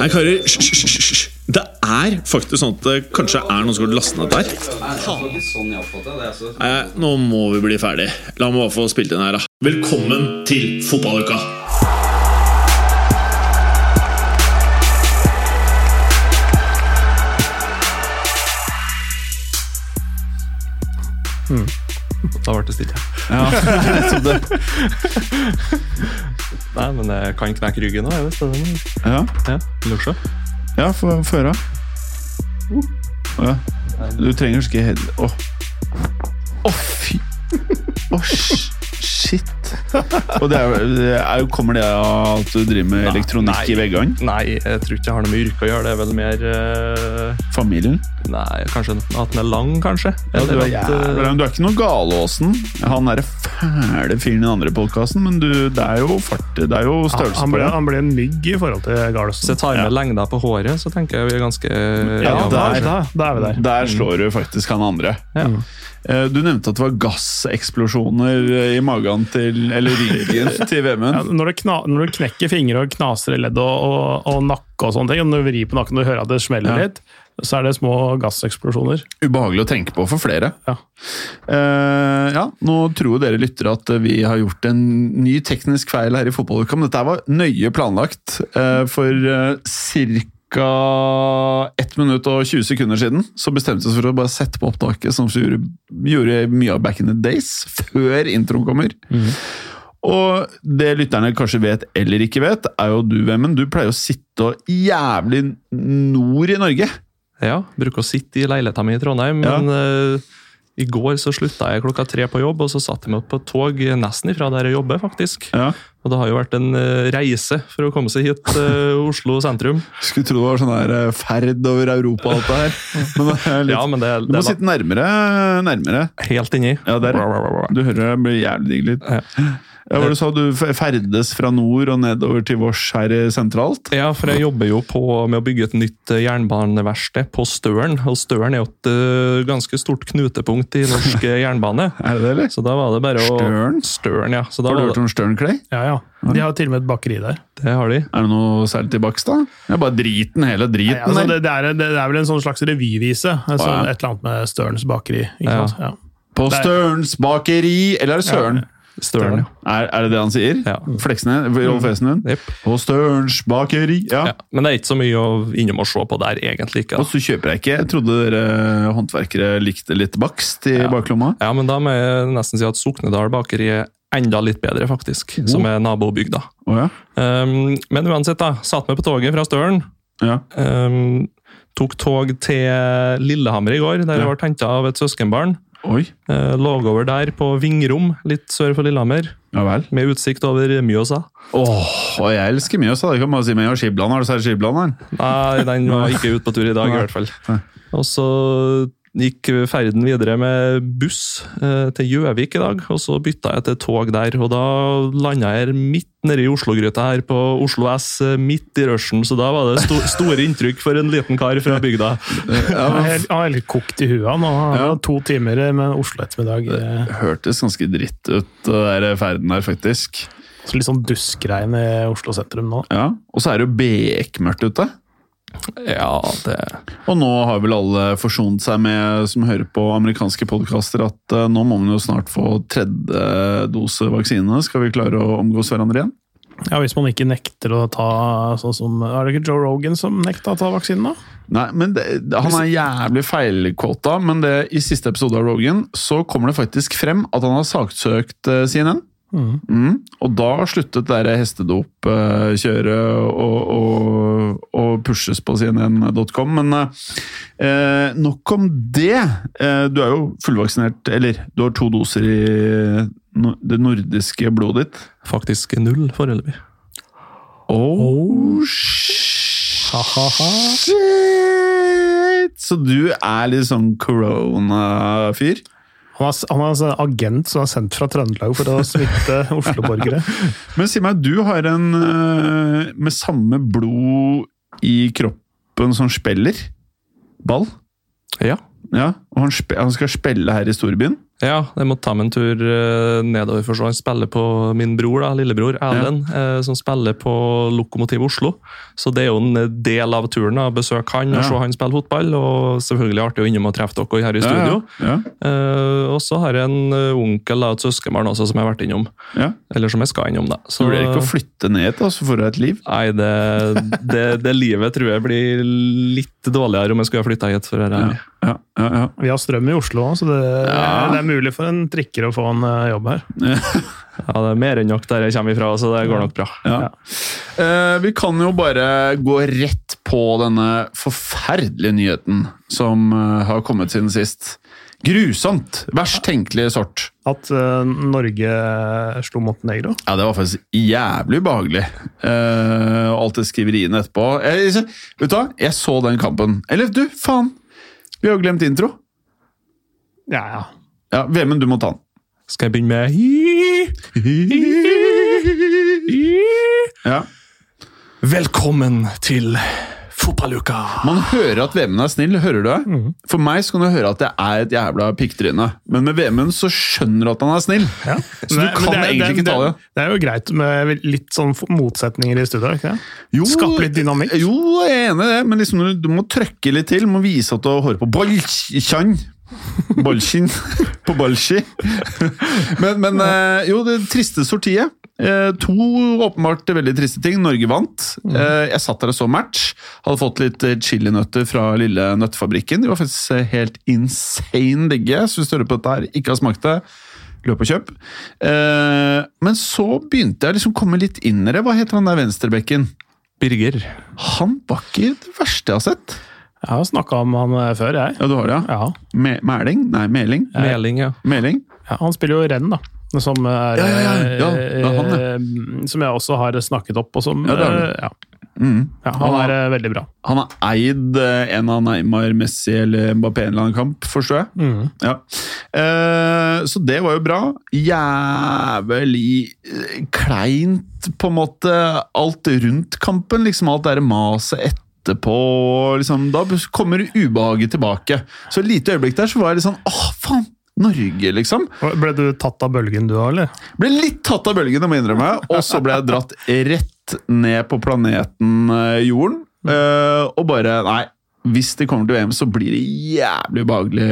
Nei, karer, hysj. Det er faktisk sånn at det kanskje er noen som har lastet ned der. Nei, nå må vi bli ferdig. La meg bare få spilt inn her, da. Velkommen til fotballuka! Da ble det stille. Ja. Nei, men jeg kan knekke ryggen nå. Jeg vet det. Ja, Ja, ja få høre. Å, ja. Du trenger ikke helt Å, oh, fy Å, sh- shit. Og det er, det er Kommer det av at du driver med Nei, elektronikk nei. i veggene? Nei, jeg tror ikke jeg har noe med yrke å gjøre. Det er vel mer uh... Familien? Nei, kanskje at den er lang, kanskje? Ja, du, er at, eh, du er ikke noe Galåsen. Han er den fæle fyren i den andre podkasten, men du, det er jo fart Det er jo størrelse Han på det. han ble en mygg i forhold til Hvis Garlsen. jeg tar med lengda på håret, så tenker jeg vi er ganske Ja, Ja, der- er vi der. Der slår du faktisk han andre. Ja. Eh, Du nevnte at det var gasseksplosjoner eh, i magen til Eller ryggen til Ja, når, når du knekker fingre og knaser i ledd og, og, og nakke og sånne ting, og når du vrir på nakken og hører at det smeller Ja. litt, så er det små gasseksplosjoner. Ubehagelig å tenke på for flere. Ja. Uh, ja, Nå tror dere lyttere at vi har gjort en ny teknisk feil her i fotballuka, men dette var nøye planlagt. uh, for uh, ca. 1 minutt og 20 sekunder siden så bestemte vi oss for å bare sette på opptaket, som vi gjorde, gjorde mye av back in the days, før introen kommer. Og det lytterne kanskje vet eller ikke vet, er jo du, Vemmen. Du pleier å sitte jævlig nord i Norge. Ja, bruker å sitte i leiligheta mi i Trondheim, Ja. men eh, i går så slutta jeg klokka tre på jobb, og så satte jeg meg opp på et tog nesten ifra der jeg jobber, faktisk. Ja. Og det har jo vært en eh, reise for å komme seg hit til Oslo sentrum. Skulle tro det var sånn der eh, ferd over Europa og alt det her. Men det er litt, Ja, men det, du må det sitte nærmere. nærmere. helt inni. Ja, der. Du hører det blir jævlig digg lyd. Ja. Ja, hva du sa du ferdes fra nord og nedover til Vårs her sentralt? Ja, for jeg jobber jo på med å bygge et nytt eh, jernbaneverksted på Støren. Og Støren er jo et uh, ganske stort knutepunkt i norsk eh, jernbane. Er det det, eller? Så da var det bare å Støren? Støren, ja. Så da Har du hørt om Støren Clay? Ja, ja. De har til og med et bakeri der. det har de. Er det noe særlig til bakst, da? Det er bare driten, hele Nei, driten. altså, der. det, det, er, det er vel en sånn slags revyvise. Altså, ah, ja. Et eller annet med Størens bakeri. Ikke Ja. sant? Ja. På Størens bakeri! Eller er det Søren? Støren, ja. Er, er det det han sier? Ja. Fleksnes? Rolf Esenen? Yep. Og Størens bakeri! Ja. Ja. Men det er ikke så mye å innom å se på der, egentlig. ikke. Og så kjøper jeg ikke. Jeg trodde dere håndverkere likte litt bakst i Ja. baklomma. Ja, men da må jeg nesten si at Soknedal bakeri er enda litt bedre, faktisk. Som er nabobygda. Oh, ja? Um, men uansett, da. Satt meg på toget fra Støren. ja. Um, tok tog til Lillehammer i går, der jeg Ja. ble henta av et søskenbarn. Oi. Uh, lå over der på Vingrom, litt sør for Lillehammer, Ja vel. med utsikt over Mjøsa. Åh, og jeg elsker Mjøsa. Det kan man si med Skibland. Har du sett Skibland her? Nei, den var ikke ute på tur i dag, i hvert fall. Og så gikk ferden videre med buss eh, til Gjøvik i dag, og så bytta jeg til tog der. Og da landa jeg midt nede i Oslo-gryta her på Oslo S, eh, midt i rushen, så da var det sto store inntrykk for en liten kar fra bygda. Ja, Han er, er litt kokt i huet. nå. Ja. to timer med Oslo-ettermiddag. det hørtes ganske dritt ut, den der ferden der, faktisk. så Litt sånn duskregn i Oslo sentrum nå. Ja, Og så er det jo bekmørkt ute. Ja, det Og nå har vel alle forsont seg med, som hører på amerikanske podkaster, at uh, nå må man jo snart få tredje dose vaksine. Skal vi klare å omgås hverandre igjen? Ja, Hvis man ikke nekter å ta sånn som Er det ikke Joe Rogan som nekta å ta vaksinen, da? Nei, men det, Han er jævlig feilkåta, men det, i siste episode av Rogan så kommer det faktisk frem at han har saksøkt eh, CNN. Mhm. Mm. Og da sluttet det hestedopkjøret å, og pushes på cnn.com. Men eh, nok om det. Eh, du er jo fullvaksinert, eller du har to doser i no, det nordiske blodet ditt. faktisk null foreløpig. Oh, Ha-ha-ha. shit! Så du er litt sånn corona-fyr? Han var, han var en agent som er sendt fra Trøndelag for å smitte Oslo-borgere. Men si meg, du har en eh, med samme blod i kroppen som spiller? Ball? Ja. Ja. Og han, spe, han skal spille her i storbyen. Ja, jeg måtte ta meg en tur eh, nedover for. Han spiller på min bror, da, lillebror Erlend, ja. som spiller på Lokomotiv Oslo. Så det er jo en del av turen. å Besøke han og Ja. se han spille fotball. Og selvfølgelig artig å innom og treffe dere her i studio. Ja, Eh, og så har jeg en eh, onkel og et søskenbarn også som jeg har vært innom. Eller som jeg skal innom, da. Så blir det ikke å flytte ned, til oss for du et liv. Nei, det, det, det livet tror jeg blir litt dårligere om jeg skulle ha flytta hit. for å være Ja, ærlig. ja, ja, ja. Vi har strøm i Oslo òg, så det, Ja. det er mulig for en trikker å få en eh, jobb her. Ja, det er mer enn nok der jeg kommer ifra, så det går nok bra. Ja. Eh, vi kan jo bare gå rett på denne forferdelige nyheten som eh, har kommet siden sist. Grusomt! Verst tenkelige sort. At uh, Norge slo Montenegro. Ja, det var faktisk jævlig ubehagelig. Uh, alt det skriveriene etterpå. Jeg, vet du hva? Jeg så den kampen. Eller du, faen! Vi har jo glemt intro. Ja, ja. Ja, Vemund, du må ta den. Skal jeg begynne med Ja. Velkommen til fotballuka! Man hører at Vemund er snill, hører du det? For meg så kan du høre at jeg er et jævla pikktryne. Men med Vemund så skjønner du at han er snill. ja. Så du kan egentlig ikke ta det. Det er jo greit med litt sånn motsetninger i studio. ikke det? Jo, Skape litt dynamikk. Jo, jeg er enig i det, men liksom, du, du må trøkke litt til. Du må vise at du har håret på bolkjan. Bolskin på Bolsji. men men eh, jo, det triste sortiet. Eh, to åpenbart veldig triste ting. Norge vant. Eh, jeg satt der og så match. Hadde fått litt chilinøtter fra lille nøttefabrikken. De var faktisk helt insane digge. Så hvis du hører på dette her, ikke har smakt det, løp og kjøp. Men så begynte jeg liksom å komme litt inn i det. Hva heter han der venstrebekken? Birger. Han var ikke det verste jeg har sett. Jeg har snakka om han eh, før, jeg. Ja, du har det, ja? Ja. Me Mæling? Nei, Meling? Meling, ja. Meling? ja, Han spiller jo renn, da. Som, er, Ja, ja, ja. Ja, det er han, eh, som jeg også har snakket opp, og som Ja, det har du. eh, ja. Mm. Ja, han er eh, veldig bra. Han har eid eh, en av Neymar, Messi eller Mbappé en eller annen kamp, forstår jeg. Mm. Ja. Eh, så det var jo bra. Jævlig eh, kleint, på en måte, alt rundt kampen. liksom Alt det maset maset etterpå. Liksom, da kommer ubehaget tilbake. Så et lite øyeblikk der så var jeg litt sånn Åh, faen! Norge, liksom. Ble du tatt av bølgen du òg, eller? Ble litt tatt av bølgen, det må jeg innrømme. Og så ble jeg dratt rett ned på planeten eh, Jorden. eh, og bare Nei, hvis det kommer til VM, så blir det jævlig ubehagelig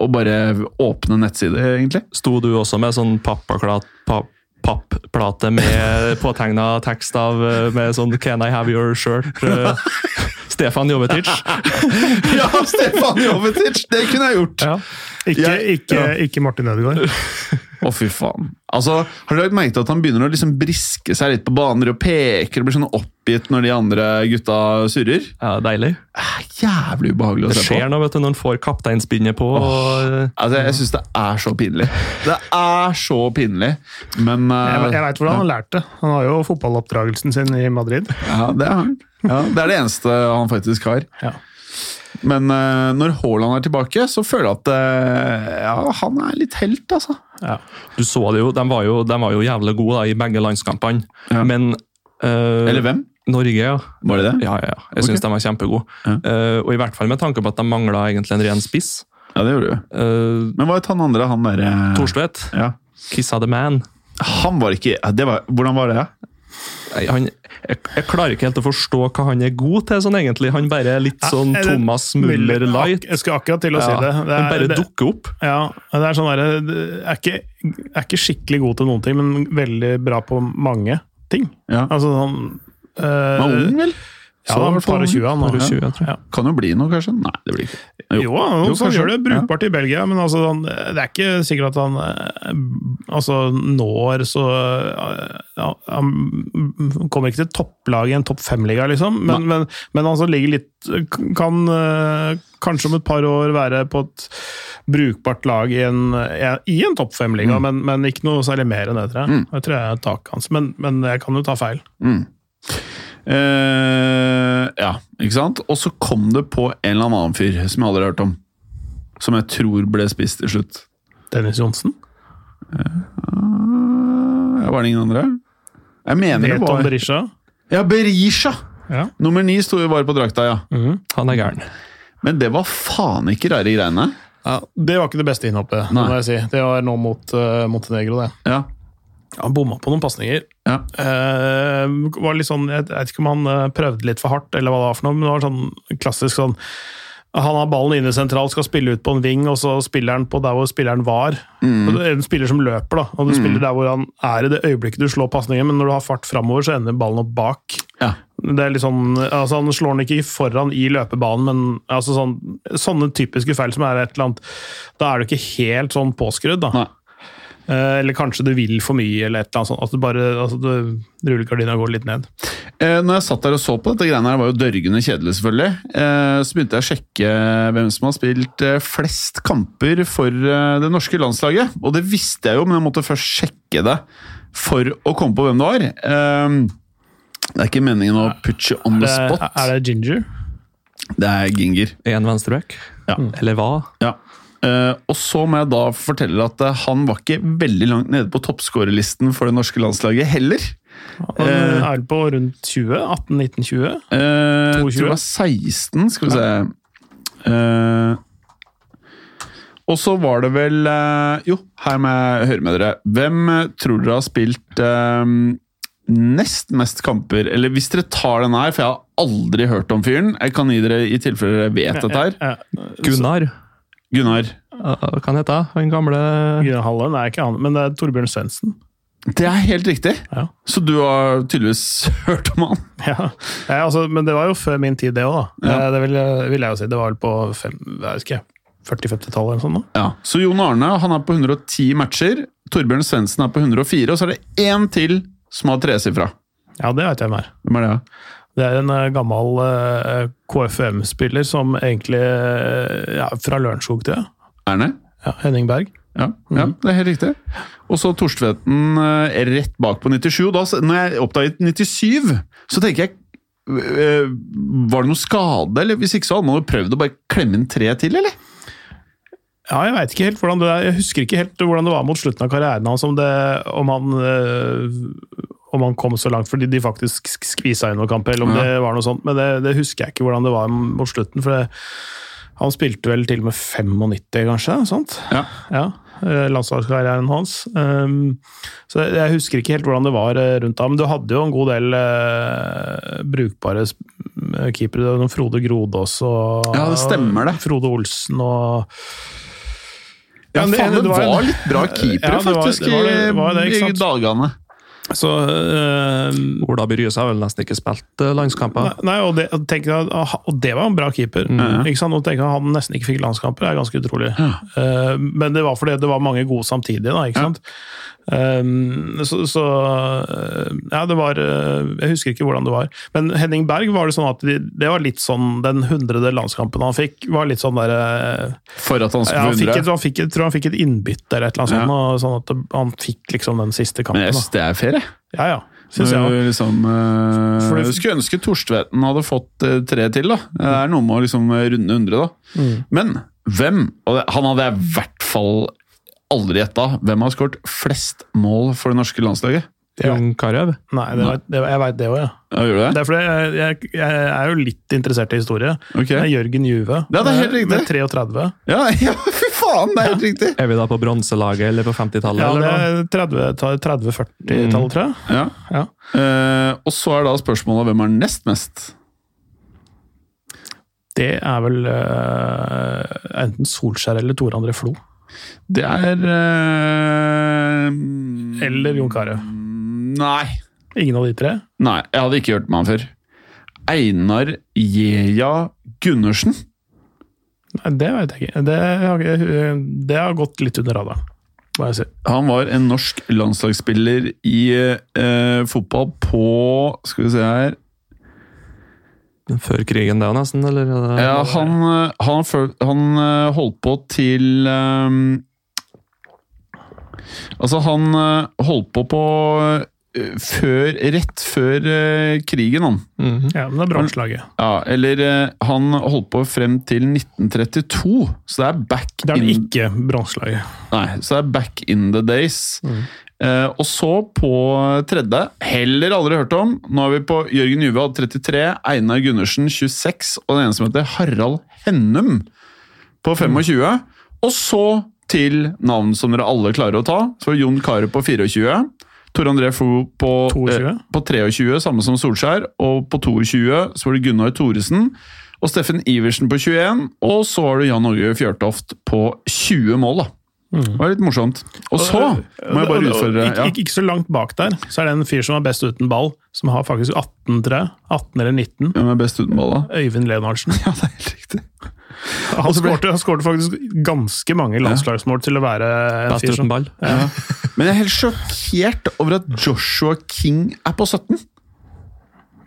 å bare åpne nettsider, egentlig. Sto du også med sånn pappaklat, papp, papplate med påtegna tekst av eh, med sånn 'Can I have your shirt?' eh, Stefan Jovetic. Ja, Stefan Jovetic! Det kunne jeg gjort! Ja. Ikke, ikke, ja. ikke Martin Ødegaard. Å, fy faen. Altså, Har du lagt merke til at han begynner å liksom briske seg litt på baner og peker og blir sånn oppgitt når de andre gutta surrer? Ja, deilig. Eh, Jævlig ubehagelig å Det se på. Det skjer noe vet du, når han får kapteinsbindet på. Og, eh, Altså, Jeg syns det er så pinlig. Det er så pinlig, men uh, Jeg, jeg veit hvordan han lærte det. Han har jo fotballoppdragelsen sin i Madrid. Ja, det er han. Ja, det er det eneste han faktisk har. Ja. Men uh, når Haaland er tilbake, så føler jeg at uh, ja, han er litt helt, altså. Ja. du så det jo, de var jo, de var jo jævlig gode da, i begge landskampene. Ja. Men uh, Eller hvem? Norge, ja. Var det det? Ja, ja, ja. Jeg syns okay. de var kjempegode. Ja. Og i hvert fall med tanke på at de mangla egentlig en ren spiss. Ja, det gjorde du. Men hva het han andre? Han derre Thorstvedt, ja. Kissa the man. Han var ikke det var, Hvordan var det? Han, jeg, jeg klarer ikke helt å forstå hva han er god til, sånn egentlig. Han bare er litt sånn Ja, er det- Thomas Müller light. Jeg skal akkurat til å si det. det. er, han bare det dukker opp. ja, det er sånn derre er, ikke- er ikke skikkelig god til noen ting, men veldig bra på mange ting. Ja. Altså sånn øh, Han var ung, vel? Ja, hvert fall par og tjue. Ja. Kan jo bli noe, kanskje? Nei, det blir ikke. Jo, han Jo, han gjør det brukbart i Belgia, men altså, han, det er ikke sikkert at han eh, altså, når så eh, ja, Han kommer ikke til topplaget i en topp fem-liga, liksom, men, men, men han som ligger litt Kan eh, kanskje om et par år være på et brukbart lag i en, i en topp fem-liga, men, men ikke noe særlig mer enn det, tror jeg. Det tror jeg er taket hans, men, men jeg kan jo ta feil. Mm. Eh, ja, ikke sant? Og så kom det på en eller annen fyr som jeg aldri har hørt om. Som jeg tror ble spist til slutt. Dennis Johnsen? Uh, var det ingen andre? Jeg mener det var var Berisha? Ja, Berisha! Ja. Nummer ni sto bare på drakta, ja. Han er gæren. Men det var faen ikke rare greiene. Ja, det var ikke det beste innhoppet, si. Det var nå mot uh, Montenegro, det. Ja. Han bomma på noen pasninger. Ja. Uh, sånn, jeg vet ikke om han eh, prøvde litt for hardt, eller hva det var for noe, men det var sånn klassisk sånn Han har ballen inne sentralt, skal spille ut på en ving, og så spiller han på der hvor spilleren var. Mm. det En spiller som løper, da, og du spiller der hvor han er i det øyeblikket du slår pasningen, men når du har fart framover, så ender ballen opp bak. Ja. Det er litt sånn, altså Han slår den ikke foran i løpebanen, men altså sånn, sånne typiske feil som er et eller annet Da er du ikke helt sånn påskrudd. da. Nei. Eh, Eller kanskje du vil for mye, eller et eller annet sånt. At du bare, altså du, rullegardina går litt ned. Eh, når jeg satt der og så på dette greiene her, var jo dørgende kjedelig, selvfølgelig. Eh, så begynte jeg å sjekke hvem som har spilt flest kamper for det norske landslaget. Og det visste jeg jo, men jeg måtte først sjekke det for å komme på hvem det var. Eh, det er ikke meningen å put you on the Er det, spot. er det Ginger? Det er Ginger. Én venstreback. Ja. Eller hva? Ja. Eh, og så må jeg da fortelle at uh, han var ikke veldig langt nede på toppskårerlisten for det norske landslaget heller. Han Eh. er på rundt 20? 18-19-20? Uh, jeg 22. tror det var 16, skal vi se. Eh, og så var det vel Jo, her må jeg høre med dere. Hvem tror dere har spilt nest mest kamper? Eller hvis dere tar den her, for jeg har aldri hørt om fyren. Jeg kan gi dere i tilfelle dere vet dette her. Gunnar. Gunnar. Hva han heter han? Gamle Gunnar Hallen er ikke han, men det er Torbjørn Svendsen. Det er helt riktig! Ja. Så du har tydeligvis hørt om han? Ja. Ja, altså, men det var jo før min tid, det òg. Ja. Eh, Det vil, vil jeg jo si. Det var vel på fem, jeg vet 40-50-tallet eller sånn. da. Ja, Så Jon Arne han er på 110 matcher. Torbjørn Svendsen er på 104, og så er det én til som har tresifra. Ja, det vet jeg hvem er. Hvem er det? Det er en eh, gammel eh, KFUM-spiller som egentlig eh, ja, Fra Lørenskog, tror jeg. Erne? Ja, Henning Berg. Ja, ja, det er helt riktig. Og så Torstvedten rett bak på 97. Og da, når jeg oppdaget 97, så tenker jeg Var det noe skade, eller hvis ikke så hadde man jo prøvd å bare klemme inn tre til, eller? Ja, jeg vet ikke helt hvordan det er. Jeg husker ikke helt hvordan det var mot slutten av karrieren hans, om, det, om han om han kom så langt fordi de faktisk skvisa inn noen kamper, eller om Ja. det var noe sånt. Men det, det husker jeg ikke hvordan det var mot slutten. for det, Han spilte vel til og med 95, kanskje? sant? Ja. Ja, eh, Landslagskarrieren hans. Um, så jeg- husker ikke helt hvordan det var eh, rundt da, men du hadde jo en god del eh, brukbare keepere. Frode Grodås og Ja, det stemmer det. Frode Olsen og Ja, faen, det, var litt bra keepere, Ja, det var- faktisk, det var det- var det, i, dagene. Så øh, Ola By har vel nesten ikke spilt eh, landskamper. Nei, og det, tenk, og det var en bra keeper. Ikke sant? Og tenk at han nesten ikke fikk landskamper, det er ganske utrolig. Eh, men det var fordi det var mange gode samtidig, da, ikke sant? Eh, så, så Ja, det var eh, Jeg husker ikke hvordan det var. Men Henning Berg var det sånn at de, det var litt sånn Den hundrede landskampen han fikk, var litt sånn der eh, For at han ja, skulle han, få fikk et, han fikk et, tror han fikk et innbytte eller et eller annet Ja. sånt, og sånn at det, han fikk liksom den siste Men kampen. jeg synes det er fair, jeg. Ja, ja. Synes jeg også. Liksom, Fordi- jeg skulle ønske Torstvedten hadde fått eh, tre til. da. Det er noe med å liksom runde 100, da. Mm. Men hvem og det, Han hadde jeg i hvert fall aldri gjetta. Hvem har skåret flest mål for det norske landslaget? Jon Carew. Nei, det, var- det, jeg veit det òg, ja. Ja, gjør du det? Det er fordi jeg, jeg, jeg er jo litt interessert i historie. Okay. Det er Jørgen Juve Ja, det er helt riktig. med 33. Ja, ja, fy faen! Det er helt riktig! Er vi da på bronselaget eller på 50-tallet? Ja, det er 30-40-tallet, tror jeg. Ja. Ja. Uh, og så er da spørsmålet hvem er nest mest? Det er vel uh, enten Solskjær eller Tore André Flo. Det er eh, Eller Jon Carew. Nei. Ingen av de tre. Nei, jeg hadde ikke hørt med han før. Einar Jeja Gundersen. Nei, det vet jeg ikke. Det har, det har gått litt under radaren, si. Han var en norsk landslagsspiller i eh, fotball på Skal vi se her Før krigen, det, nesten? Eller? er det- ja, han, eh, han, han eh, holdt på til um, Altså, han eh, holdt på på før, rett før krigen, han. Mhm. Ja, men det er bransjelaget. Ja, eller han holdt på frem til 1932, så det er back Det er in det ikke bransjelaget. Nei, så det er back in the days. Eh, og så på tredje, heller aldri hørt om. Nå er vi på Jørgen Juve 33, Einar Gundersen 26, og den ene som heter Harald Hennum på 25. Og så til navn som dere alle klarer å ta. Så Jon Carew på 24. Tor André Flo på, eh, på 23, samme som Solskjær. Og på 22 så var det Gunnar Thoresen. Og Steffen Iversen på 21. Og så var det Jan Åge Fjørtoft på 20 mål, da. Det var litt morsomt. Og så må jeg bare utfordre ikke, ja. ikke, ikke så langt bak der, så er det en fyr som er best uten ball, som har faktisk 18, tror 18 eller 19. Hvem er best uten ball, da? Øyvind Leonardsen. Ja, det er helt riktig. Han skårte, ble... faktisk ganske mange landslagsmål til å være en Best fyr som uten ball. Men jeg er helt sjokkert over at Joshua King er på 17.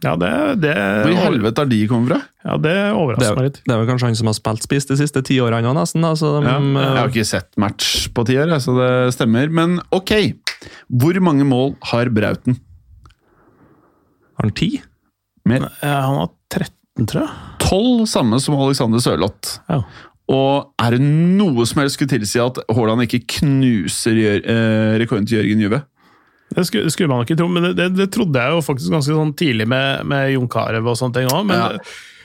Ja, det, det, Hvor i helvete har de kommet fra? ja, det overrasker er, meg litt. det er vel kanskje han som har spilt spiss de siste ti årene nesten. Altså, de, Ja. Jeg har ikke sett match på ti år, så det stemmer. Men ok, hvor mange mål har Brauten? Har han ti? Mer? Ja, han har 13, tror jeg. Tolv, samme som Alexander Sørloth. Ja. Og er det noe som helst skulle tilsi at Haaland ikke knuser eh, rekorden til Jørgen Juve? Det skulle, skulle man ikke tro, men det, det, det trodde jeg jo faktisk ganske sånn tidlig med, med Jon Carew og sånne ting òg. Ja.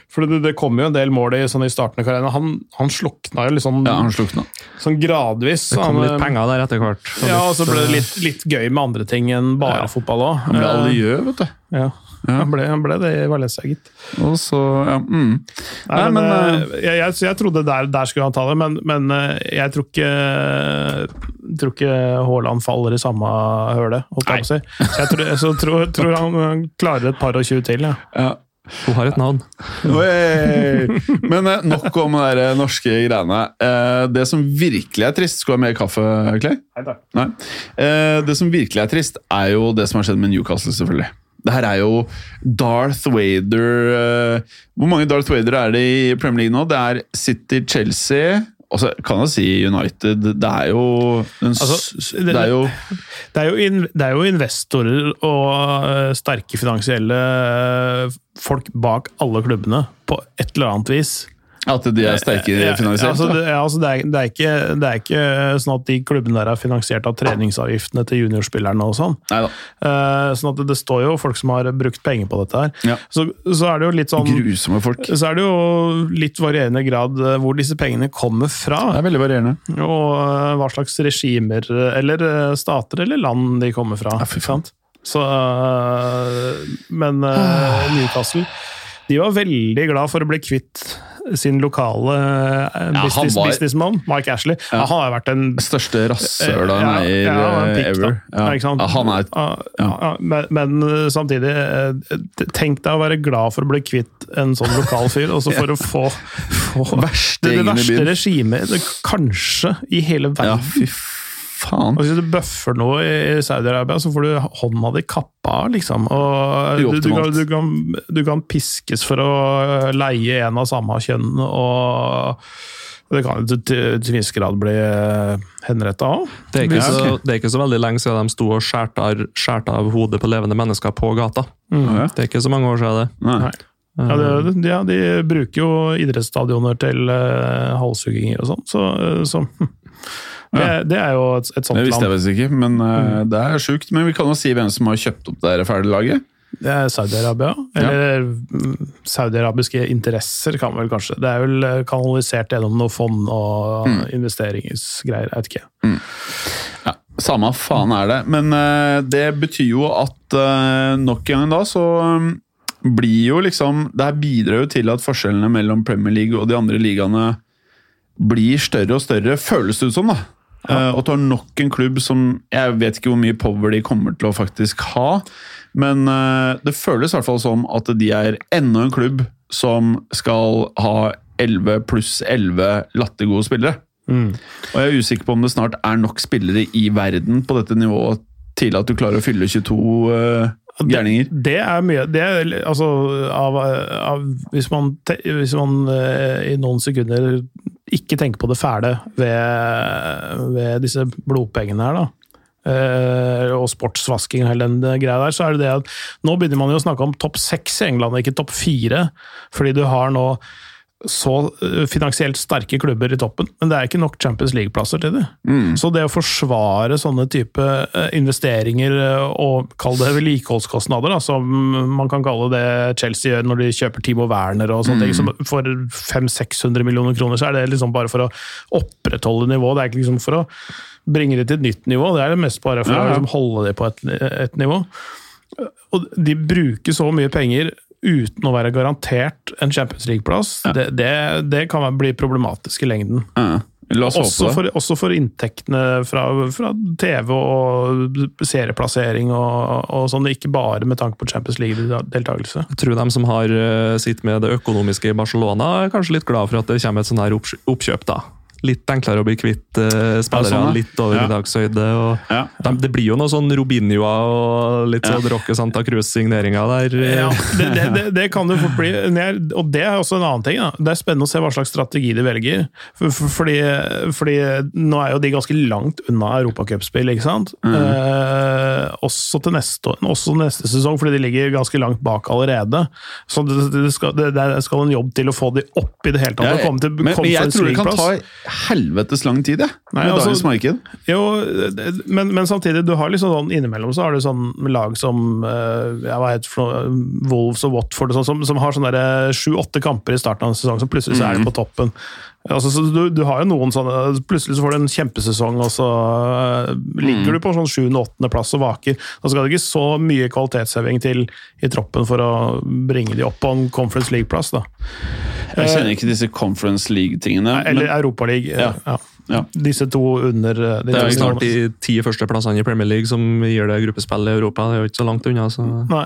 For det, det kom jo en del mål i, sånn i starten av karrieren. Han, han slukna jo litt sånn, Ja, han slukna. sånn gradvis. Det kom Han, litt penger der etter hvert. Ja, og så ble det litt, litt gøy med andre ting enn bare Ja. fotball òg. Han ble Alliø, vet du. Ja. Ja. Han, ble, han ble det i Valencia, gitt. Og så, ja, mm. Nei, Nei, men, men, uh, jeg, jeg, jeg trodde der, der skulle han ta det, men, men eh, jeg tror ikke tror ikke Haaland faller i samme høle. holdt jeg på å si. Så jeg tror, så tror, tror han klarer et par og tjue til. Ja. ja. Hun har et navn. Oi! Men eh, nok om de norske greiene. Eh, det som virkelig er trist Skal du ha mer kaffe, Clay? Nei. Eh, det som virkelig er trist, er jo det som har skjedd med Newcastle, selvfølgelig. Det her er jo Darth Vader eh, Hvor mange Darth Vader er det i Premier League nå? Det er City, Chelsea og så kan jeg si United. Det er jo en, Altså, det, det- er jo Det, er jo in, det er jo investorer og eh, sterke finansielle eh, folk bak alle klubbene, på et eller annet vis. At de er sterkere Ja, altså, det, altså, det, er, det, er ikke, det er ikke sånn at de klubbene der er finansiert av treningsavgiftene til juniorspillerne og sånn. Neida. Eh, sånn at det, det står jo folk som har brukt penger på dette her. Ja. Så, så er det jo litt sånn Grusomme folk. Så er det jo litt varierende grad eh, hvor disse pengene kommer fra. er veldig varierende. Og eh, hva slags regimer, eh, eller eh, stater eller land de kommer fra. Ja, fy? Så, eh, men eh, Newcastle de var veldig glad for å bli kvitt sin lokale eh, business, var- businessmann, Mike Ashley. Ja. Ja, han har vært den Største rasshøla Ja, ja, ever. Ja. Ja? Ja, er Ja, ja, men, samtidig, tenk deg å være glad for å bli kvitt en sånn lokal fyr, og så for å få, få det, det verste regimet kanskje i hele verden. Ja, fy faen. Og hvis du bøffer noe i Saudi-Arabia, så får du hånda di kappa av, liksom. Og du, du, kan, du, kan, du kan piskes for å leie en av samme kjønn, og det kan jo til, til til viss grad bli henretta òg. Det er, ikke så, det er ikke så veldig lenge siden de sto og skjærte av, hodet på levende mennesker på gata. Mm. Det er ikke så mange år siden det. Nei. Nei. Ja, det, de, ja, de bruker jo idrettsstadioner til uh, halshugginger og sånn, så, uh, så hm. Det, det er jo et, et sånt Det visste jeg visst ikke, men uh, det er sjukt. Men vi kan jo si hvem som har kjøpt opp det ferdige laget. Det er Saudi-Arabia. Eller ja. saudiarabiske interesser, kan vel kanskje. Det er vel eh, kanalisert gjennom noe fond og investeringsgreier, jeg vet ikke. Ja, Samme faen er det. Men uh, det betyr jo at uh, nok en gang da, så um, blir jo liksom Det her bidrar jo til at forskjellene mellom Premier League og de andre ligaene blir større og større, føles det ut som. da. Eh, og du har nok en klubb som Jeg vet ikke hvor mye power de kommer til å faktisk ha, men eh, det føles i hvert fall som at de er enda en klubb som skal ha 11 pluss 11 lattergode spillere. Og jeg er usikker på om det snart er nok spillere i verden på dette nivået til at du klarer å fylle 22 uh, gærninger. Det, det er mye det er, altså, av, av, Hvis man, hvis man uh, i noen sekunder ikke tenke på det fæle ved, ved disse blodpengene her, da. Uh, og sportsvasking og hele den greia der, så er det det at nå begynner man jo å snakke om topp seks i England, ikke topp fire. Fordi du har nå så eh, finansielt sterke klubber i toppen, men det er ikke nok Champions League-plasser til det. Så det å forsvare sånne type eh, investeringer eh, og kall det vedlikeholdskostnader, som man kan kalle det Chelsea gjør når de kjøper Timo Werner og sånne ting, som for 500-600 millioner kroner, så er det liksom bare for å opprettholde nivået. Det er ikke liksom for å bringe det til et nytt nivå, det er det mest bare for Ja, ja. å liksom holde det på et, et nivå. Og de bruker så mye penger uten å være garantert en Champions League-plass. Det, det, det kan bli problematisk i lengden. Ja. Også for, også for inntektene fra, fra TV og serieplassering og, og sånn, ikke bare med tanke på Champions League-deltakelse. Jeg tror de som har sitt med det økonomiske i Barcelona, er kanskje litt glad for at det kommer et sånn her oppkjøp da. Litt enklere å bli kvitt uh, spillere, sånn, litt over Ja. middagshøyde. og Ja. de, Det blir jo noe sånn Robinioa og litt Ja. Rocke Santa Cruz-signeringer der. Ja, det, det, det, det kan det fort bli. Og det er også en annen ting. Da. Det er spennende å se hva slags strategi de velger. For, for, fordi, fordi nå er jo de ganske langt unna europacupspill, ikke sant? Eh, også til neste, år- også neste sesong, fordi de ligger ganske langt bak allerede. Så det, det, skal, det, det skal en jobb til å få de opp i det hele tatt. Ja, å komme til men, men jeg tror det kan ta helvetes lang tid, jeg. Nei, Med altså- dagens marked. Jo, men, men samtidig, du har liksom sånn innimellom så har du sånn lag som jeg vet, Wolves og Watford, og sånn, som, som har sånne der sju-åtte kamper i starten av en sesong, så plutselig så er de på toppen. Altså, så du, du har jo noen sånne Plutselig så får du en kjempesesong, og så ligger ligger du på sånn sjuende-åttendeplass og vaker. Da skal det ikke så mye kvalitetsheving til i troppen for å bringe de opp på en Conference League-plass. da. Jeg kjenner ikke disse Conference League-tingene. Eller men- Europaliga. Ja. Ja. Ja. Disse to under eh, de Det er jo snart de ti førsteplassene i Premier League som gir det gruppespill i Europa. Det er jo ikke så langt unna. så... Nei,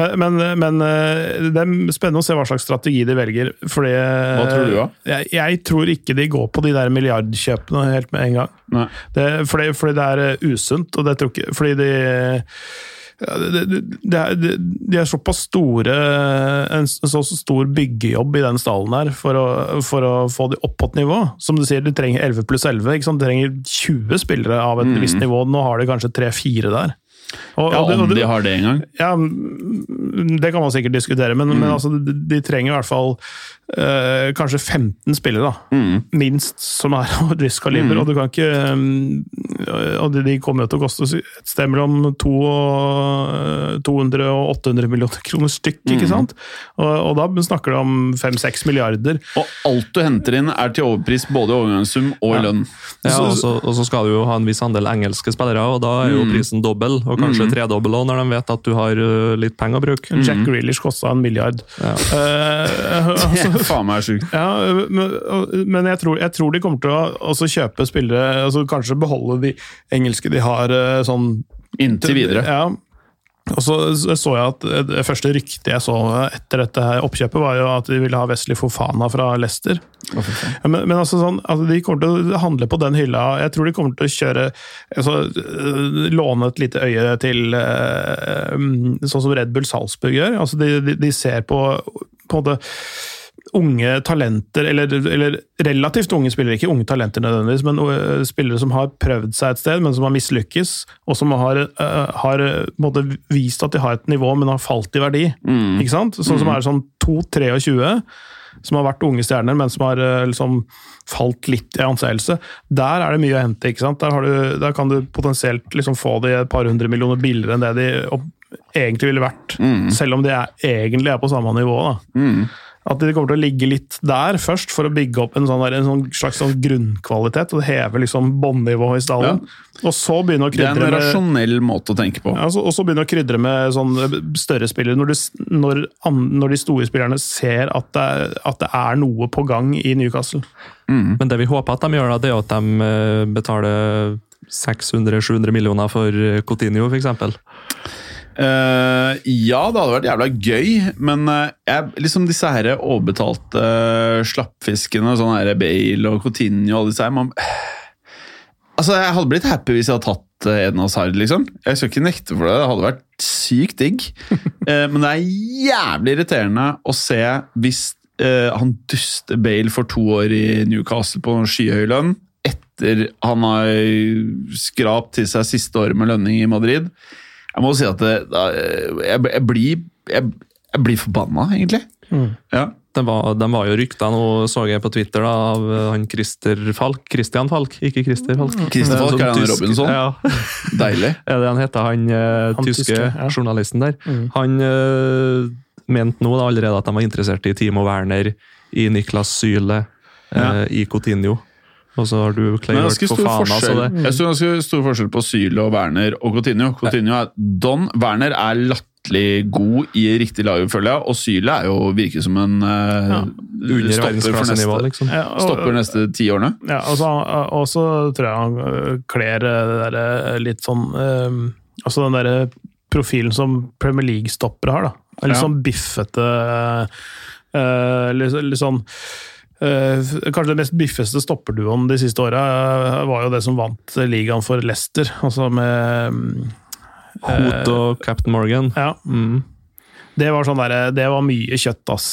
men, men, men eh, det er spennende å se hva slags strategi de velger. Fordi, Hva tror du, da? Jeg, jeg tror ikke de går på de der milliardkjøpene helt med en gang. Det, fordi, fordi det er eh, usunt, og det tror ikke Fordi de det, er, de, er såpass store En så stor byggejobb i den stallen her for å, for å få de opp på et nivå. Som du sier, de trenger 11 pluss 11. Ikke sant? De trenger 20 spillere av et visst nivå. Nå har de kanskje 3-4 der. Og, Ja, og det- om de har det engang. ja, mm, det kan man sikkert diskutere, men, men altså, de, trenger i hvert fall eh, kanskje 15 spillere, da. Minst, som er av et visst kaliber. Og du kan ikke mm, Og de, de kommer jo til å koste et sted mellom to og, eh, 200 og 800 millioner kroner stykk, ikke sant? Og, og da snakker du om 5-6 milliarder. Og alt du henter inn, er til overpris både i overgangssum og i lønn. Ja, Så- og så, og så skal du jo ha en viss andel engelske spillere, og da er jo prisen dobbel, og kanskje mm. også, når de vet at du har uh, litt penger å bruke. Jack Grealish kosta en milliard. Ja. Eh, Det altså, er faen meg sjukt. Ja, men, men jeg, tror, jeg tror de kommer til å også kjøpe spillere altså Kanskje beholde de engelske de har eh, sånn Inntil videre. Ja. Og så så jeg at Det første ryktet jeg så etter dette her oppkjøpet, var jo at de ville ha Wesley Fofana fra Leicester. Ja, Men, men altså sånn, altså de kommer til å handle på den hylla. Jeg tror de kommer til å kjøre altså, øh, Låne et lite øye til øh, sånn som Red Bull Salzburg gjør. Altså de, de, de ser på, på måte unge talenter, eller, eller relativt unge spillere, ikke unge talenter nødvendigvis, men uh, spillere som har prøvd seg et sted, men som har mislykkes, og som har, uh, har øh, vist at de har et nivå, men har falt i verdi. Ikke sant? Sånn som er sånn 2-23, som har vært unge stjerner, men som har uh, liksom falt litt i anseelse. Der er det mye å hente. ikke sant? Der, har du, der kan du potensielt liksom få de et par hundre millioner billigere enn det de egentlig ville vært, selv om de er, egentlig er på samme nivå. da. At de kommer til å ligge litt der først, for å bygge opp en, sånn der, en sånn slags sånn grunnkvalitet. og Heve liksom bånnivået i stallen. Og så begynne å Det er en krydre med rasjonell måte å tenke på. ja, så- og så begynne å krydre med sånn større spillere. Når, du, når, når de store spillerne ser at det, at det er noe på gang i Newcastle. Men det vi håper at de gjør, da, det er at de eh, betaler 600-700 millioner for eh, Coutinho, f.eks. Eh, ja, det hadde vært jævla gøy, men uh, jeg, liksom disse her overbetalte uh, slappfiskene, sånn her Bale og Coutinho og alle disse her man, Altså, Jeg hadde blitt happy hvis jeg hadde tatt uh, Eden Hazard, liksom. Jeg skal ikke nekte for det, det hadde vært sykt digg. Men det er jævlig irriterende å se hvis han duster Bale for to år i Newcastle på skyhøy lønn, etter han har skrapt til seg siste året med lønning i Madrid. Jeg må si at det, da, jeg, jeg, blir, jeg, jeg blir forbanna, egentlig. Ja. Det var, de var jo rykta nå, så jeg på Twitter, da, av eh, han Christer Falk. Christian Falk, ikke Christer Falk. Christer Falk, er han tysk- Robinson? Ja, Deilig. er det han heter, han, eh, Han tyske, tyske, ja. journalisten der. Mm. Han uh, mente nå da, allerede at de var interessert i Timo Werner, i Niklas Syle, ja. uh, i Coutinho. Og så har du Men Clay ganske Hurt på Fana, så forskjell. det Jeg tror ganske stor forskjell på Syle og Werner og Coutinho. Coutinho er Don. Werner er latterlig god i riktig lag, føler jeg. Og Syle er jo virker som en eh, Ja. stopper, for neste, liksom. Ja, og- stopper neste ti årene. Ja, og så og så tror jeg han øh, kler øh, det derre litt sånn øh, Altså den derre profilen som Premier League-stoppere har, da. Litt Ja. sånn biffete uh, litt, litt sånn Kanskje den mest biffeste stopperduoen de siste åra var jo det som vant ligaen for Leicester. Altså med Hot og Captain Morgan. Ja, Mm. Det var sånn derre Det var mye kjøtt, ass.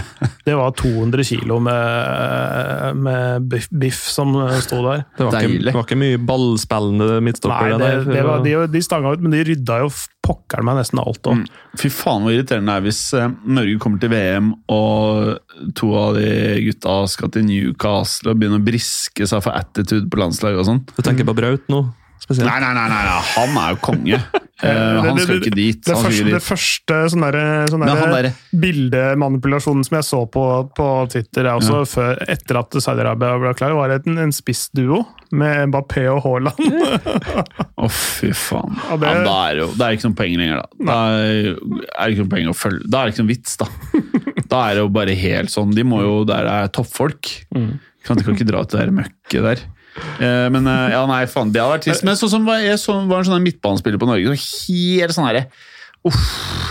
Det var 200 kilo med, med biff, biff som sto der. Det var, ikke, det var ikke mye ballspillende midtstopper. Nei, det, der, det var, de, de stanga ut, men de rydda jo pokker meg nesten alt òg. Mm. Fy faen hvor irriterende det er hvis eh, Norge kommer til VM og to av de gutta skal til Newcastle og begynner å briske seg for attitude på landslaget og sånn. Du tenker på Braut nå, spesielt? Nei, nei, nei, nei, nei, han er jo konge. Eh, han skal ikke dit. Det første, det første sånn der, sånn derre- bildemanipulasjonen som jeg så på, på Twitter er også før, etter at Saudi-Arabia ble klar, var det en, en spissduo med Mbappé og Haaland. Å, fy faen. Ja, Ja, det- da er jo Det er ikke noe poeng lenger, da. Da er er ikke noe poeng å følge Da er det ikke noe vits, da. Da er det jo bare helt sånn De må jo Der er toppfolk. Mm. Kan de kan ikke dra til det der møkket der. Eh, men eh, ja, nei, faen, det hadde vært trist. Men sånn som var, jeg så, var en sånn midtbanespiller på Norge, så helt sånn herre Uff,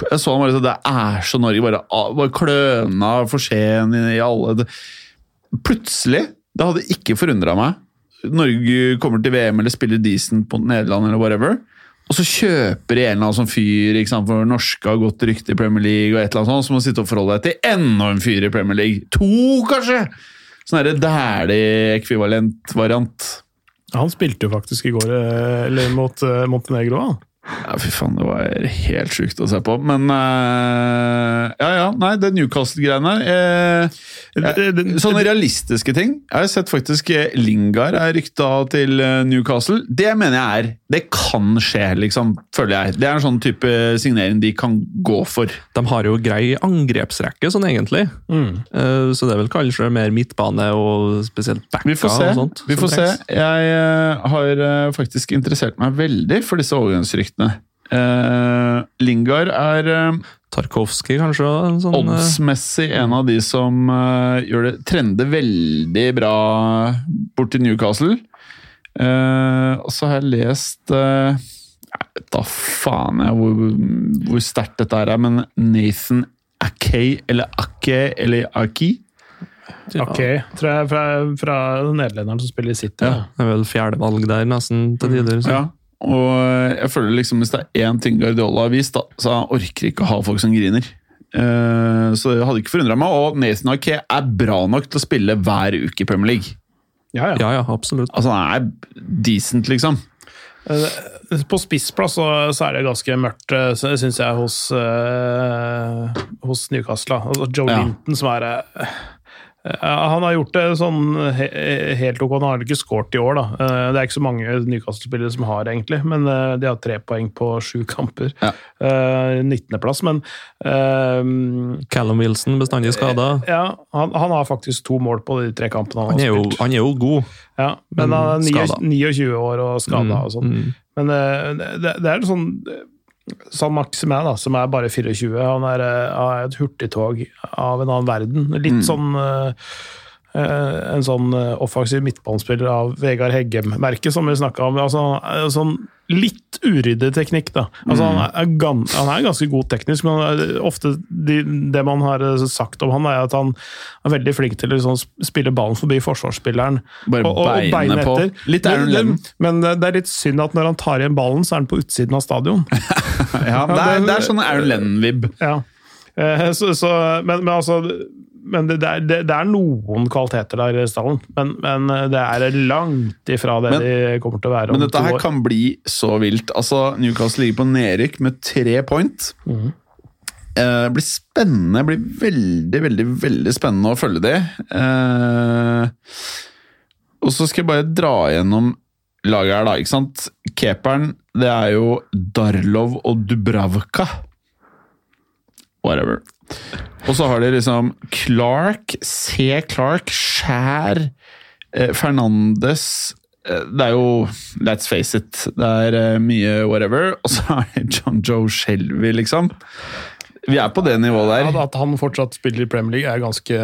jeg så han bare så Det er så Norge. Bare, ah, bare kløna for sen i, alle det. Plutselig, det hadde ikke forundra meg, Norge kommer til VM eller spiller decent mot Nederland eller whatever, og så kjøper de en eller annen sånn fyr ikke sant, for norske har godt rykte i Premier League, og et eller annet sånt, så må du sitte og forholde deg til enda en fyr i Premier League. To, kanskje! Sånn dæhlig-ekvivalent variant. Han spilte jo faktisk i går eh, eller mot eh, Montenegro. Han. Ja, fy faen, det var helt sjukt å se på. Men uh, Ja, ja. Nei, det Newcastle-greiene uh, Sånne realistiske ting. Jeg har sett faktisk eh, Lingard er rykta til Newcastle. Det mener jeg er Det kan skje, liksom, føler jeg. Det er en sånn type signering de kan gå for. De har jo grei angrepsrekke, sånn egentlig. Mm. Eh, Så det er vel kanskje mer midtbane og spesielt backa Vi får se. og sånt. Vi får se. Jeg har faktisk interessert meg veldig for disse overgangsryktene. Eh, Lingard er eh, Tarkovskij, kanskje? sånn, eh, oddsmessig en av de som eh, gjør det trender veldig bra bort til Newcastle. Eh, og så har jeg lest uh, Jeg vet da faen jeg hvor, hvor sterkt dette er, men Nathan Akay, eller Ake, eller Aki Okay. tror jeg, fra, fra nederlenderen som spiller i City. Ja. Det er vel fjerdevalg der, nesten, til tider. så. Ja, og jeg føler liksom hvis det er én ting Guardiola har vist, da, så han orker ikke å ha folk som griner. Eh, så det hadde ikke forundra meg. Og Nathan Ake er bra nok til å spille hver uke i Premier League. Ja, ja. Ja, ja, absolutt. Altså, han er decent, liksom. Eh, På spissplass så, så er det ganske mørkt, eh, syns jeg, hos, uh, hos Newcastle. Altså Joe Ja. Linton som er ja, Han har gjort det sånn helt ok. Han har ikke skåret i år, da. Eh, Det er ikke så mange Newcastle-spillere som har, egentlig. Men eh, de har tre poeng på sju kamper. Ja. Eh, 19.-plass, men um, Callum Wilson bestandig skada. ja, han, han har faktisk to mål på de tre kampene han Han har er jo, spilt. han er jo god. Ja, men han er Mm, 29 år og skada og sånn. Mm. Men eh, det, det er sånn San Maximin, da, som er bare 24, han er, eh, er et hurtigtog av en annen verden. Litt sånn eh, eh, En sånn eh, offensiv midtbanespiller av Vegard Heggem-merket, som vi snakka om. Altså, er sånn litt uryddig teknikk, da. Altså, han, er, gan, han er ganske god teknisk, men ofte de, det man har eh, sagt om han, er at han er veldig flink til å liksom spille ballen forbi forsvarsspilleren. Bare beine på. Litt Aaron Men- Lennon. Men det er litt synd at når han tar igjen ballen, så er han på utsiden av stadion. Ja, det, er, det er sånn Aaron Lennon-vib. Ja. Eh, Så, så, men, men altså men det, det, er, det, det er noen kvaliteter der i stallen, men, men det er langt ifra det Men- de kommer til å være om to år. Men dette her kan bli så vilt. Altså, Newcastle ligger på nedrykk med tre point. Mm. Eh, blir spennende. Det blir veldig, veldig veldig spennende å følge de. Eh, og så skal jeg bare dra gjennom laget her, da. ikke sant? Keeperen, det er jo Darlov og Dubravka. Whatever. Og så har de liksom Clark, C. Clark, Skjær, eh, Fernandes eh, Det er jo Let's face it. Det er eh, mye whatever. Og så er det John Joe Shelby, liksom. Vi er på det nivået der. At- At han fortsatt spiller i Premier League, er ganske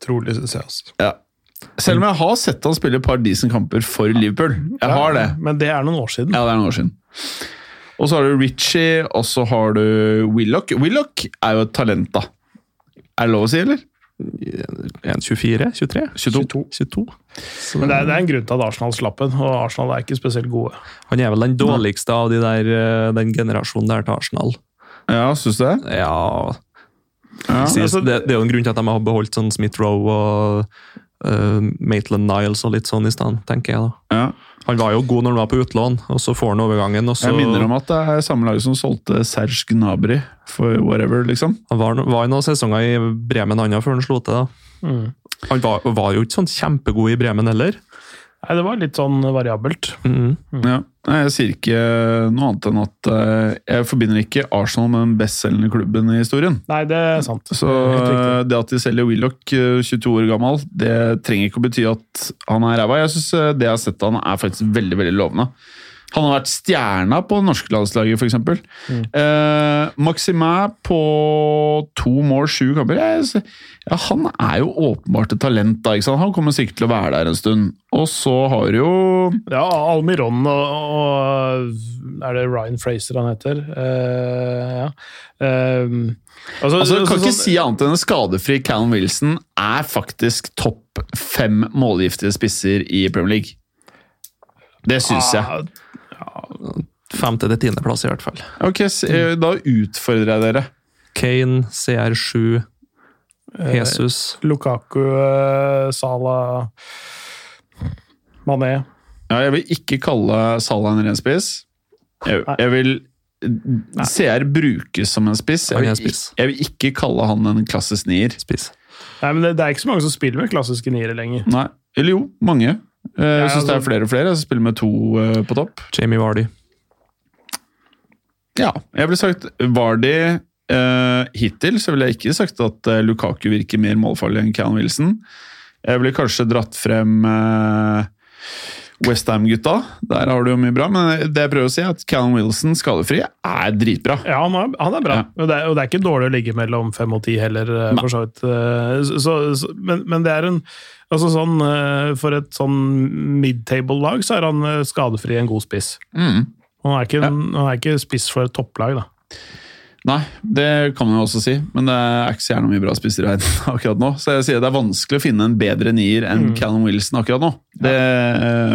utrolig, synes jeg. Altså. Ja. Selv om jeg har sett han spille et par decent kamper for Liverpool. Jeg har det. Men det er noen år siden. Ja, det er noen år siden. Og så har du Ritchie, og så har du Willoch. Willoch er jo et talent, da. Er det lov å si, eller? 24? 23? 22. 22. Så Men det er, det er en grunn til at Arsenal slapp den, og Arsenal er ikke spesielt gode. Han er vel den dårligste av de der, eh, den generasjonen der til Arsenal. Ja, syns du det? Ja, Ja. altså- det, det er jo en grunn til at de har beholdt sånn Smith Rowe og uh, Maitland Niles og litt sånn i stedet, tenker jeg da. ja. Han var jo god når han var på utlån, og så får han overgangen. og så... Jeg minner om at det er samme lag som solgte Serge Gnabry for whatever, liksom. Han var, var i noen sesonger i Bremen han før han slo til. da. Mm. Han var, var jo ikke sånn kjempegod i Bremen heller. Nei, det var litt sånn variabelt. Mm. Ja. Jeg sier ikke noe annet enn at eh, jeg forbinder ikke Arsenal med den bestselgende klubben i historien. Nei, det er sant. Så riktig. eh, det at de selger Willoch, eh, 22 år gammel, det trenger ikke å bety at han er ræva. Jeg syns det jeg har sett av han er faktisk veldig veldig lovende. Han har vært stjerna på det norske landslaget, f.eks. Mm. Eh, Maxima på to mål, sju kamper ja, Han er jo åpenbart et talent. da, ikke sant? Han kommer sikkert til å være der en stund. Og så har du jo Ja, Almiron og, og Er det Ryan Fraser han heter? Eh, ja. Eh, altså, Altså, kan ikke sånn- si annet enn en skadefri Callum Wilson er faktisk topp fem målgiftige spisser i Premier League. Det syns jeg. Femte til tiendeplass, i hvert fall. Ok, eh, Da utfordrer jeg dere. Kane, CR7, Jesus. Lukaku, eh, Salah Mané. Ja, jeg vil ikke kalle Salah en ren spiss. Jeg, jeg vil CR brukes som en spiss. Jeg vil, jeg vil ikke kalle han en klassisk nier. Spiss. Nei, men det, det er ikke så mange som spiller med klassiske niere lenger. Nei. Eller jo, mange. Eh, Jeg syns det er altså- flere og flere som spiller med to eh, på topp. Jamie Vardy. Ja, jeg ville sagt Vardy uh, Hittil så ville jeg ikke sagt at Lukaku virker mer målfarlig enn Callum Wilson. Jeg ville kanskje dratt frem eh, Westham-gutta. Der har du jo mye bra. Men det jeg prøver å si, er at Callum Wilson skadefri er dritbra. Ja, han er, han er bra. Ja. Og, det er, og det er ikke dårlig å ligge mellom fem og ti heller, eh, for så vidt. Eh, Så, så, men, men det er en altså sånn, eh, For et sånn mid-table-lag så er han skadefri en god spiss. Mm. Han er, ikke, en- han er ikke spiss for et topplag, da. Nei, det kan man jo også si, men det er ikke så gjerne mye bra spisser i verden akkurat nå. Så jeg sier det er vanskelig å finne en bedre nier enn Callum Wilson akkurat nå. Det, eh,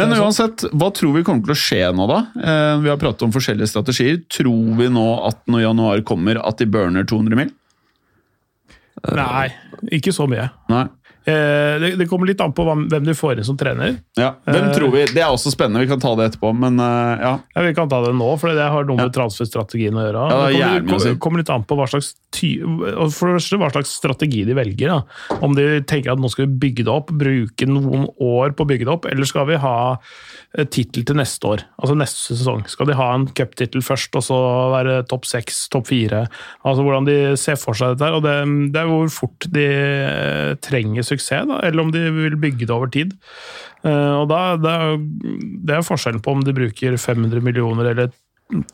men uansett, hva tror vi kommer til å skje nå, da? Eh, Vi har pratet om forskjellige strategier. Tror vi nå at når januar kommer, at de burner 200 mil? Nei, ikke så mye. Nei. Eh, det, det kommer litt an på hvem, du får inn som trener. Ja, Hvem Eh. tror vi? Det er også spennende, vi kan ta det etterpå, men eh, ja. Ja, vi kan ta det nå, for det har noe Ja. med transferstrategien å gjøre. Ja, det kommer, det kommer, litt an på hva slags, ty første, hva slags strategi de velger. Da. Om de tenker at nå skal vi bygge det opp, bruke noen år på å bygge det opp, eller skal vi ha tittel til neste år, altså neste sesong. Skal de ha en cuptittel først, og så være topp seks, topp fire? Altså hvordan de ser for seg dette. her, og Det, det er hvor fort de eh, trenger suksess, da, eller om de vil bygge det over tid. Eh, og da, det, er, forskjellen på om de bruker 500 millioner eller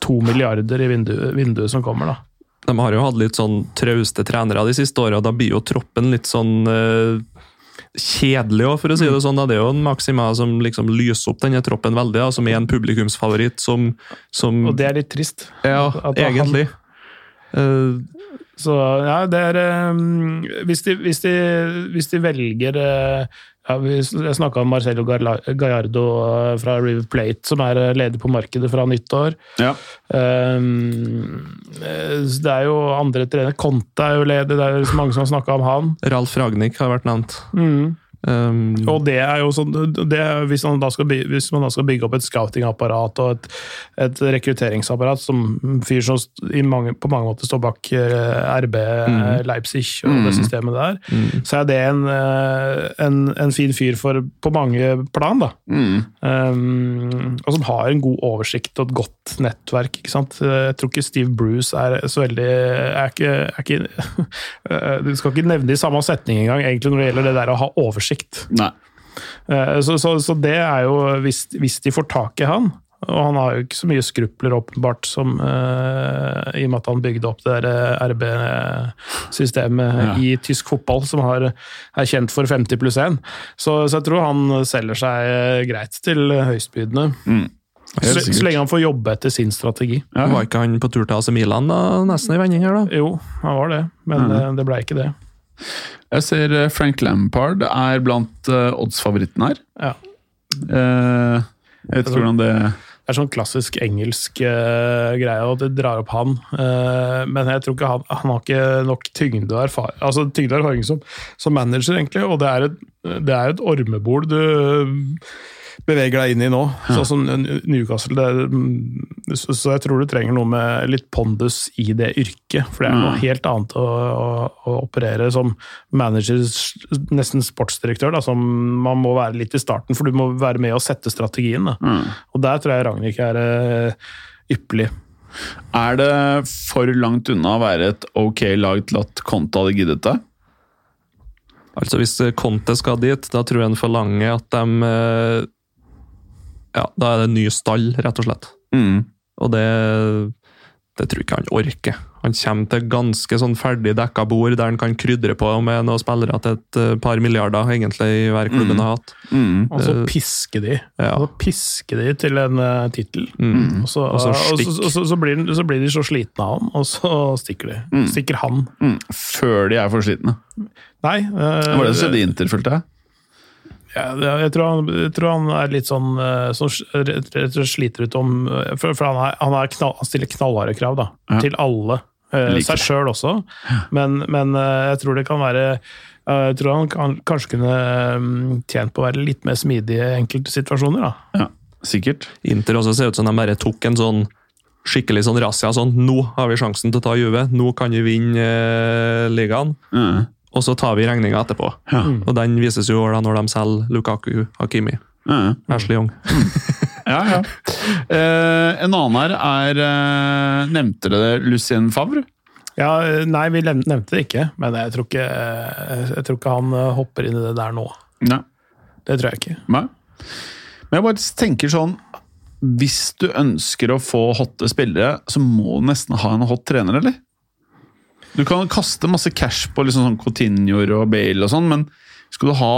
2 milliarder i vinduet, vinduet som kommer. da. De har jo hatt litt sånn trauste trenere de siste åra. Da blir jo troppen litt sånn eh, kjedelig òg, for å si det sånn. Det er jo en Maxima som liksom lyser opp denne troppen veldig, da, som er en publikumsfavoritt som, som Og det er litt trist. Ja, han- egentlig. Eh, Så ja, det er um, hvis, de, hvis, de, hvis de velger eh, ja, vi, snakka om Marcelo Gallardo eh, fra River Plate, som er eh, leder på markedet fra nyttår. ja. Um, det er jo andre trenere. Conte er jo leder, det er så mange som har snakka om han. Ralf Ragnhild har vært nevnt. Mm. Um, Og det er jo sånn, det, hvis, man da skal hvis man da skal bygge opp et scoutingapparat og et, et rekrutteringsapparat som fyr som i mange, på mange måter står bak RB RB Leipzig og det systemet der, så er det en, eh, en, en fin fyr for, på mange plan. da. Mm. Um, og som har en god oversikt og et godt nettverk. ikke sant? Jeg tror ikke Steve Bruce er så veldig er ikke, er ikke, Du skal ikke nevne det i samme setning engang, egentlig når det gjelder det der å ha oversikt. Nei. Eh, Så, så, så det er jo, hvis, hvis de får tak i han og han har jo ikke så mye skrupler, åpenbart, som, uh, i og med at han bygde opp det der RB-systemet Ja. i tysk fotball, som har, er kjent for 50 pluss 1. Så, så jeg tror han selger seg greit til høystbydende. Mm. Så, så lenge han får jobbe etter sin strategi. Ja. Var ikke han på tur til AC Milan da, nesten i vending her, da? Jo, han var det, men mm. det, det ble ikke det. Jeg ser eh, Frank Lampard er blant uh, oddsfavorittene her. Ja. Eh, jeg vet ikke hvordan det Det er sånn klassisk engelsk uh, greie, og det drar opp han. Uh, men jeg tror ikke han, han har ikke nok tyngde og erfaring, altså tyngde og erfaring som, som manager, egentlig. Og det er et, det er et ormebol du beveger deg inn i nå. Sånn som Newcastle. Det, er- mm, så, så jeg tror du trenger noe med litt pondus i det yrket. For det er noe Mm. helt annet å, å, å operere som manager, nesten sportsdirektør, da, som man må være litt i starten, for du må være med og sette strategien. Da. mm. Og der tror jeg Ragnhild er eh, ypperlig. Er det for langt unna å være et ok lag til at Conte hadde giddet det? Altså Hvis Conte skal dit, da tror jeg han forlanger at de eh, Ja, da er det en ny stall, rett og slett. Mm. Og det, det tror jeg ikke han orker. Han kommer til ganske sånn ferdig dekka bord, der han kan krydre på med noen spillere til et eh, par milliarder egentlig i hver klubben har hatt. Mm. Og så pisker piske de. ja. Og så piske de til en uh, tittel. Mm. Og, så, Og så og så, og så, blir, den- så blir de så slitne av ham, og så stikker de. Stikker han. Mm. Før de er for slitne. Nei. eh, Det var det som skjedde i Inter, følte jeg. Ja, jeg, tror han, jeg tror han er litt sånn eh, som slett sliter ut om eh, For, for han, er, han, er knall, han stiller knallharde krav da, Ja. til alle. Like. Seg sjøl også, men, men eh, jeg tror det kan være eh, jeg tror han kan, kanskje kunne mm, tjent på å være litt mer smidig i enkelte situasjoner. da. Ja, sikkert. Inter også ser ut som de bare tok en sånn skikkelig sånn razzia. Sånn, nå har vi sjansen til å ta Juve, nå kan vi vinne eh, ligaen. Mm. Og så tar vi regninga etterpå. Ja. Og den vises jo da når de selger Lukaku, Hakimi, ja. Ashley Young. Ja, ja. Eh, en annen her er eh, Nevnte dere Lucien Favre? Ja, eh, Nei, vi nevnte det ikke, men jeg tror ikke, eh, jeg tror ikke han hopper inn i det der nå. Nei. Det tror jeg ikke. Nei. Men jeg bare tenker sånn Hvis du ønsker å få hotte spillere, så må du nesten ha en hot trener, eller? Du kan kaste masse cash på liksom sånn Coutinhoer og Bale og sånn, men skal du ha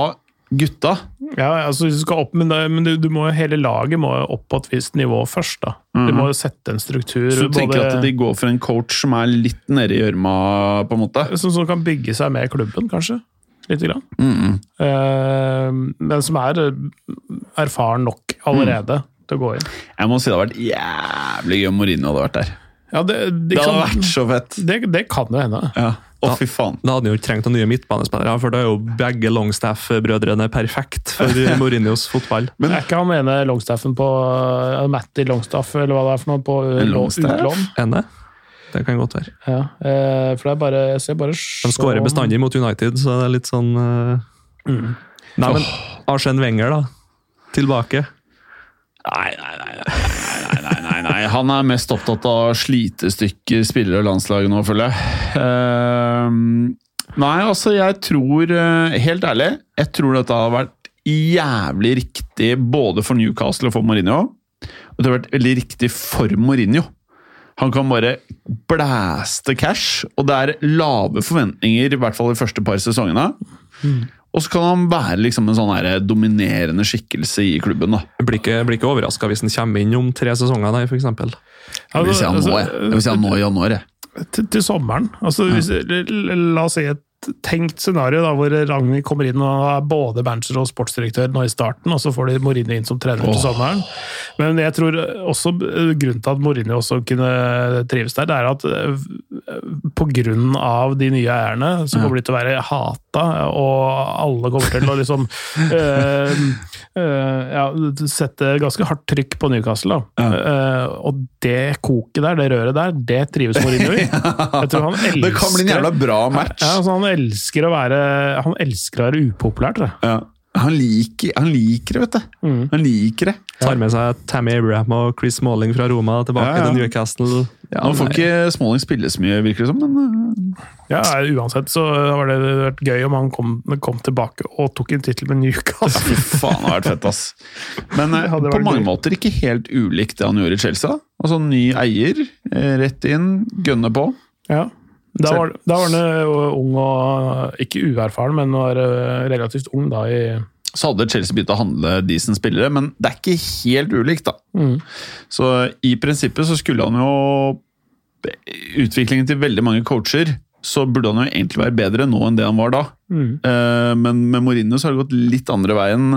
gutta Ja, altså du skal opp, Men, det, men du, du må, hele laget må opp på et visst nivå først. da. Du må jo sette en struktur. Så du tenker at de går for en coach som er litt nede i gjørma, som, som kan bygge seg med klubben, kanskje. Lite grann. Mm. Eh, men som er eh, erfaren nok allerede til å gå inn. Jeg må si det hadde vært jævlig gøy om Mourinho hadde vært der. Ja, det, det, Det hadde vært så fett! det, det kan jo hende. Ja. Å, fy faen. Da hadde han jo ikke trengt noen nye midtbanespillere, for da er jo begge Longstaff-brødrene perfekt for Mourinhos fotball. er ikke han ene Longstaffen på uh, Matti Longstaff, eller hva det er for noe, på uh, Longstaff? utlån? Ene? Det kan godt være. Ja, uh, for det er bare Jeg ser bare De skårer bestandig mot United, så det er litt sånn uh... Mm. Nei, men Arsen Wenger, da. Tilbake. Nei, nei, nei, nei, nei. Han er mest opptatt av slitestykker spillere og landslaget nå, føler jeg. Uh, nei, altså, jeg tror eh, Helt ærlig, jeg tror dette har vært jævlig riktig både for Newcastle og for Mourinho. Og det har vært veldig riktig for Mourinho. Han kan bare blæste cash, og det er lave forventninger, i hvert fall de første par sesongene. Og så kan han være liksom en sånn her dominerende skikkelse i klubben. da. Jeg blir ikke, blir ikke overraska hvis han kommer inn om tre sesonger, nei, for eksempel. Jeg vil si han nå, jeg. Jeg vil si han nå i januar, jeg. til, til sommeren. Altså, hvis, la oss si et tenkt scenario da, hvor Ragnhild kommer inn og er både manager og sportsdirektør nå i starten, og så får de Mourinho inn som trener til sommeren. Men jeg tror også eh, grunnen til at Mourinho også kunne trives der, det er at pga. på grunn av de nye eierne, så kommer de til å være hata, og alle kommer til å liksom øh, øh, ja, sette ganske hardt trykk på Newcastle. Da. Eh, og det koket der, det røret der, det trives Mourinho i. Jeg tror han elsker Det kan bli en jævla bra match. ja, altså han, elsker å være, han elsker å være upopulær, tror jeg. Ja. Han, liker, han liker det, vet du. Mm. Han liker det. Tar med seg Tammy Abraham og Chris Smalling fra Roma tilbake Ja, ja. til Newcastle. Ja, Nå får nei. ikke Smalling spille så mye, virker det som, men uh, Ja, Uansett så har det vært gøy om han kom, kom tilbake og tok en tittel med Newcastle. fy faen, det har vært fett, ass. Men uh, på mange gøy. måter ikke helt ulikt det han gjorde i Chelsea. Altså Ny eier, eh, rett inn, gønne på. Ja. Da var, da var han jo ung og ikke uerfaren, men var eh, relativt ung da i Så hadde Chelsea begynt å handle decent spillere, men det er ikke helt ulikt, da. Mm. Så i prinsippet så skulle han jo Utviklingen til veldig mange coacher, så burde han jo egentlig være bedre nå enn det han var da. Mm. Eh, Men med Mourinho så har det gått litt andre veien.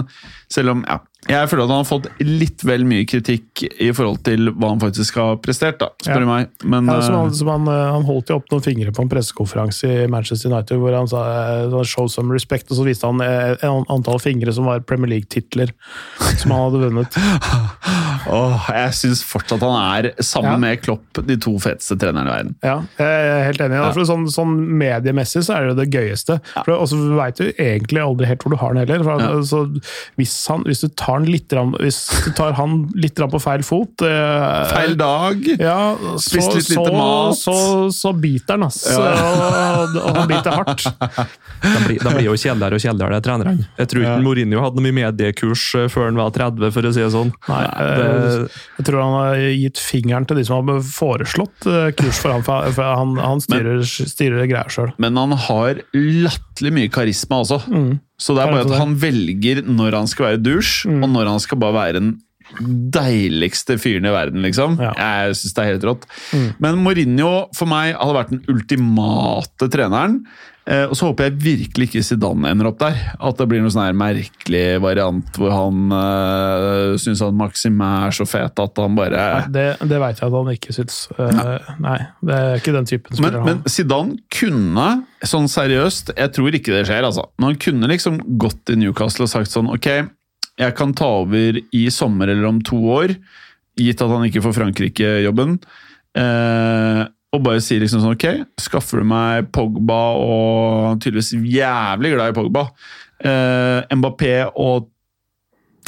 Selv om ja, jeg føler at han har fått litt vel mye kritikk i forhold til hva han faktisk har prestert, da, spør Ja. meg. Men Ja, som han, eh, som han, eh, han holdt jo opp noen fingre på en pressekonferanse i Manchester United hvor han sa eh, 'show some respect', og så viste han et antall fingre som var Premier League-titler som han hadde vunnet. åh, jeg syns fortsatt han er, sammen Ja. med Klopp, de to feteste trenerne i verden. Ja, jeg er helt enig. For sånn, sånn mediemessig så er det det gøyeste. For, og så veit du egentlig aldri helt hvor du har den heller. For, Ja. så hvis, han, hvis du tar, den litt, hvis du tar han litt på feil fot eh, Feil dag! Ja, så, Spist litt så, lite mat. Så, så biter han, ass. Og, og han biter hardt. De blir, de blir jo kjedeligere og kjedeligere, de trenerne. Jeg tror ikke Mourinho hadde noe mye mediekurs eh, før han var 30, for å si det sånn. Nei, det, eh, jeg tror han har gitt fingeren til de som har foreslått eh, kurs for ham, for for han, han styrer, styrer greier sjøl. Men han har latterlig mye karisma også. Mm. Så det er bare at han velger når han skal være douche, Mm. og når han skal bare være den deiligste fyren i verden, liksom. Ja. Jeg syns det er helt rått. Mm. Men Mourinho for meg hadde vært den ultimate treneren. Eh, og så håper jeg virkelig ikke Zidane ender opp der. At det blir noen sånn her merkelig variant hvor han uh, syns at Maxim er så fet at han bare Nei, det, det veit jeg at han ikke syns. Eh, nei, det er ikke den typen Men, han. men Zidane kunne, sånn seriøst Jeg tror ikke det skjer, altså. Men han kunne liksom gått i Newcastle og sagt sånn Ok, jeg kan ta over i sommer eller om to år, gitt at han ikke får Frankrike-jobben. Eh, og bare si liksom sånn Ok, skaffer du meg Pogba og tydeligvis jævlig glad i Pogba. Eh, Mbappé og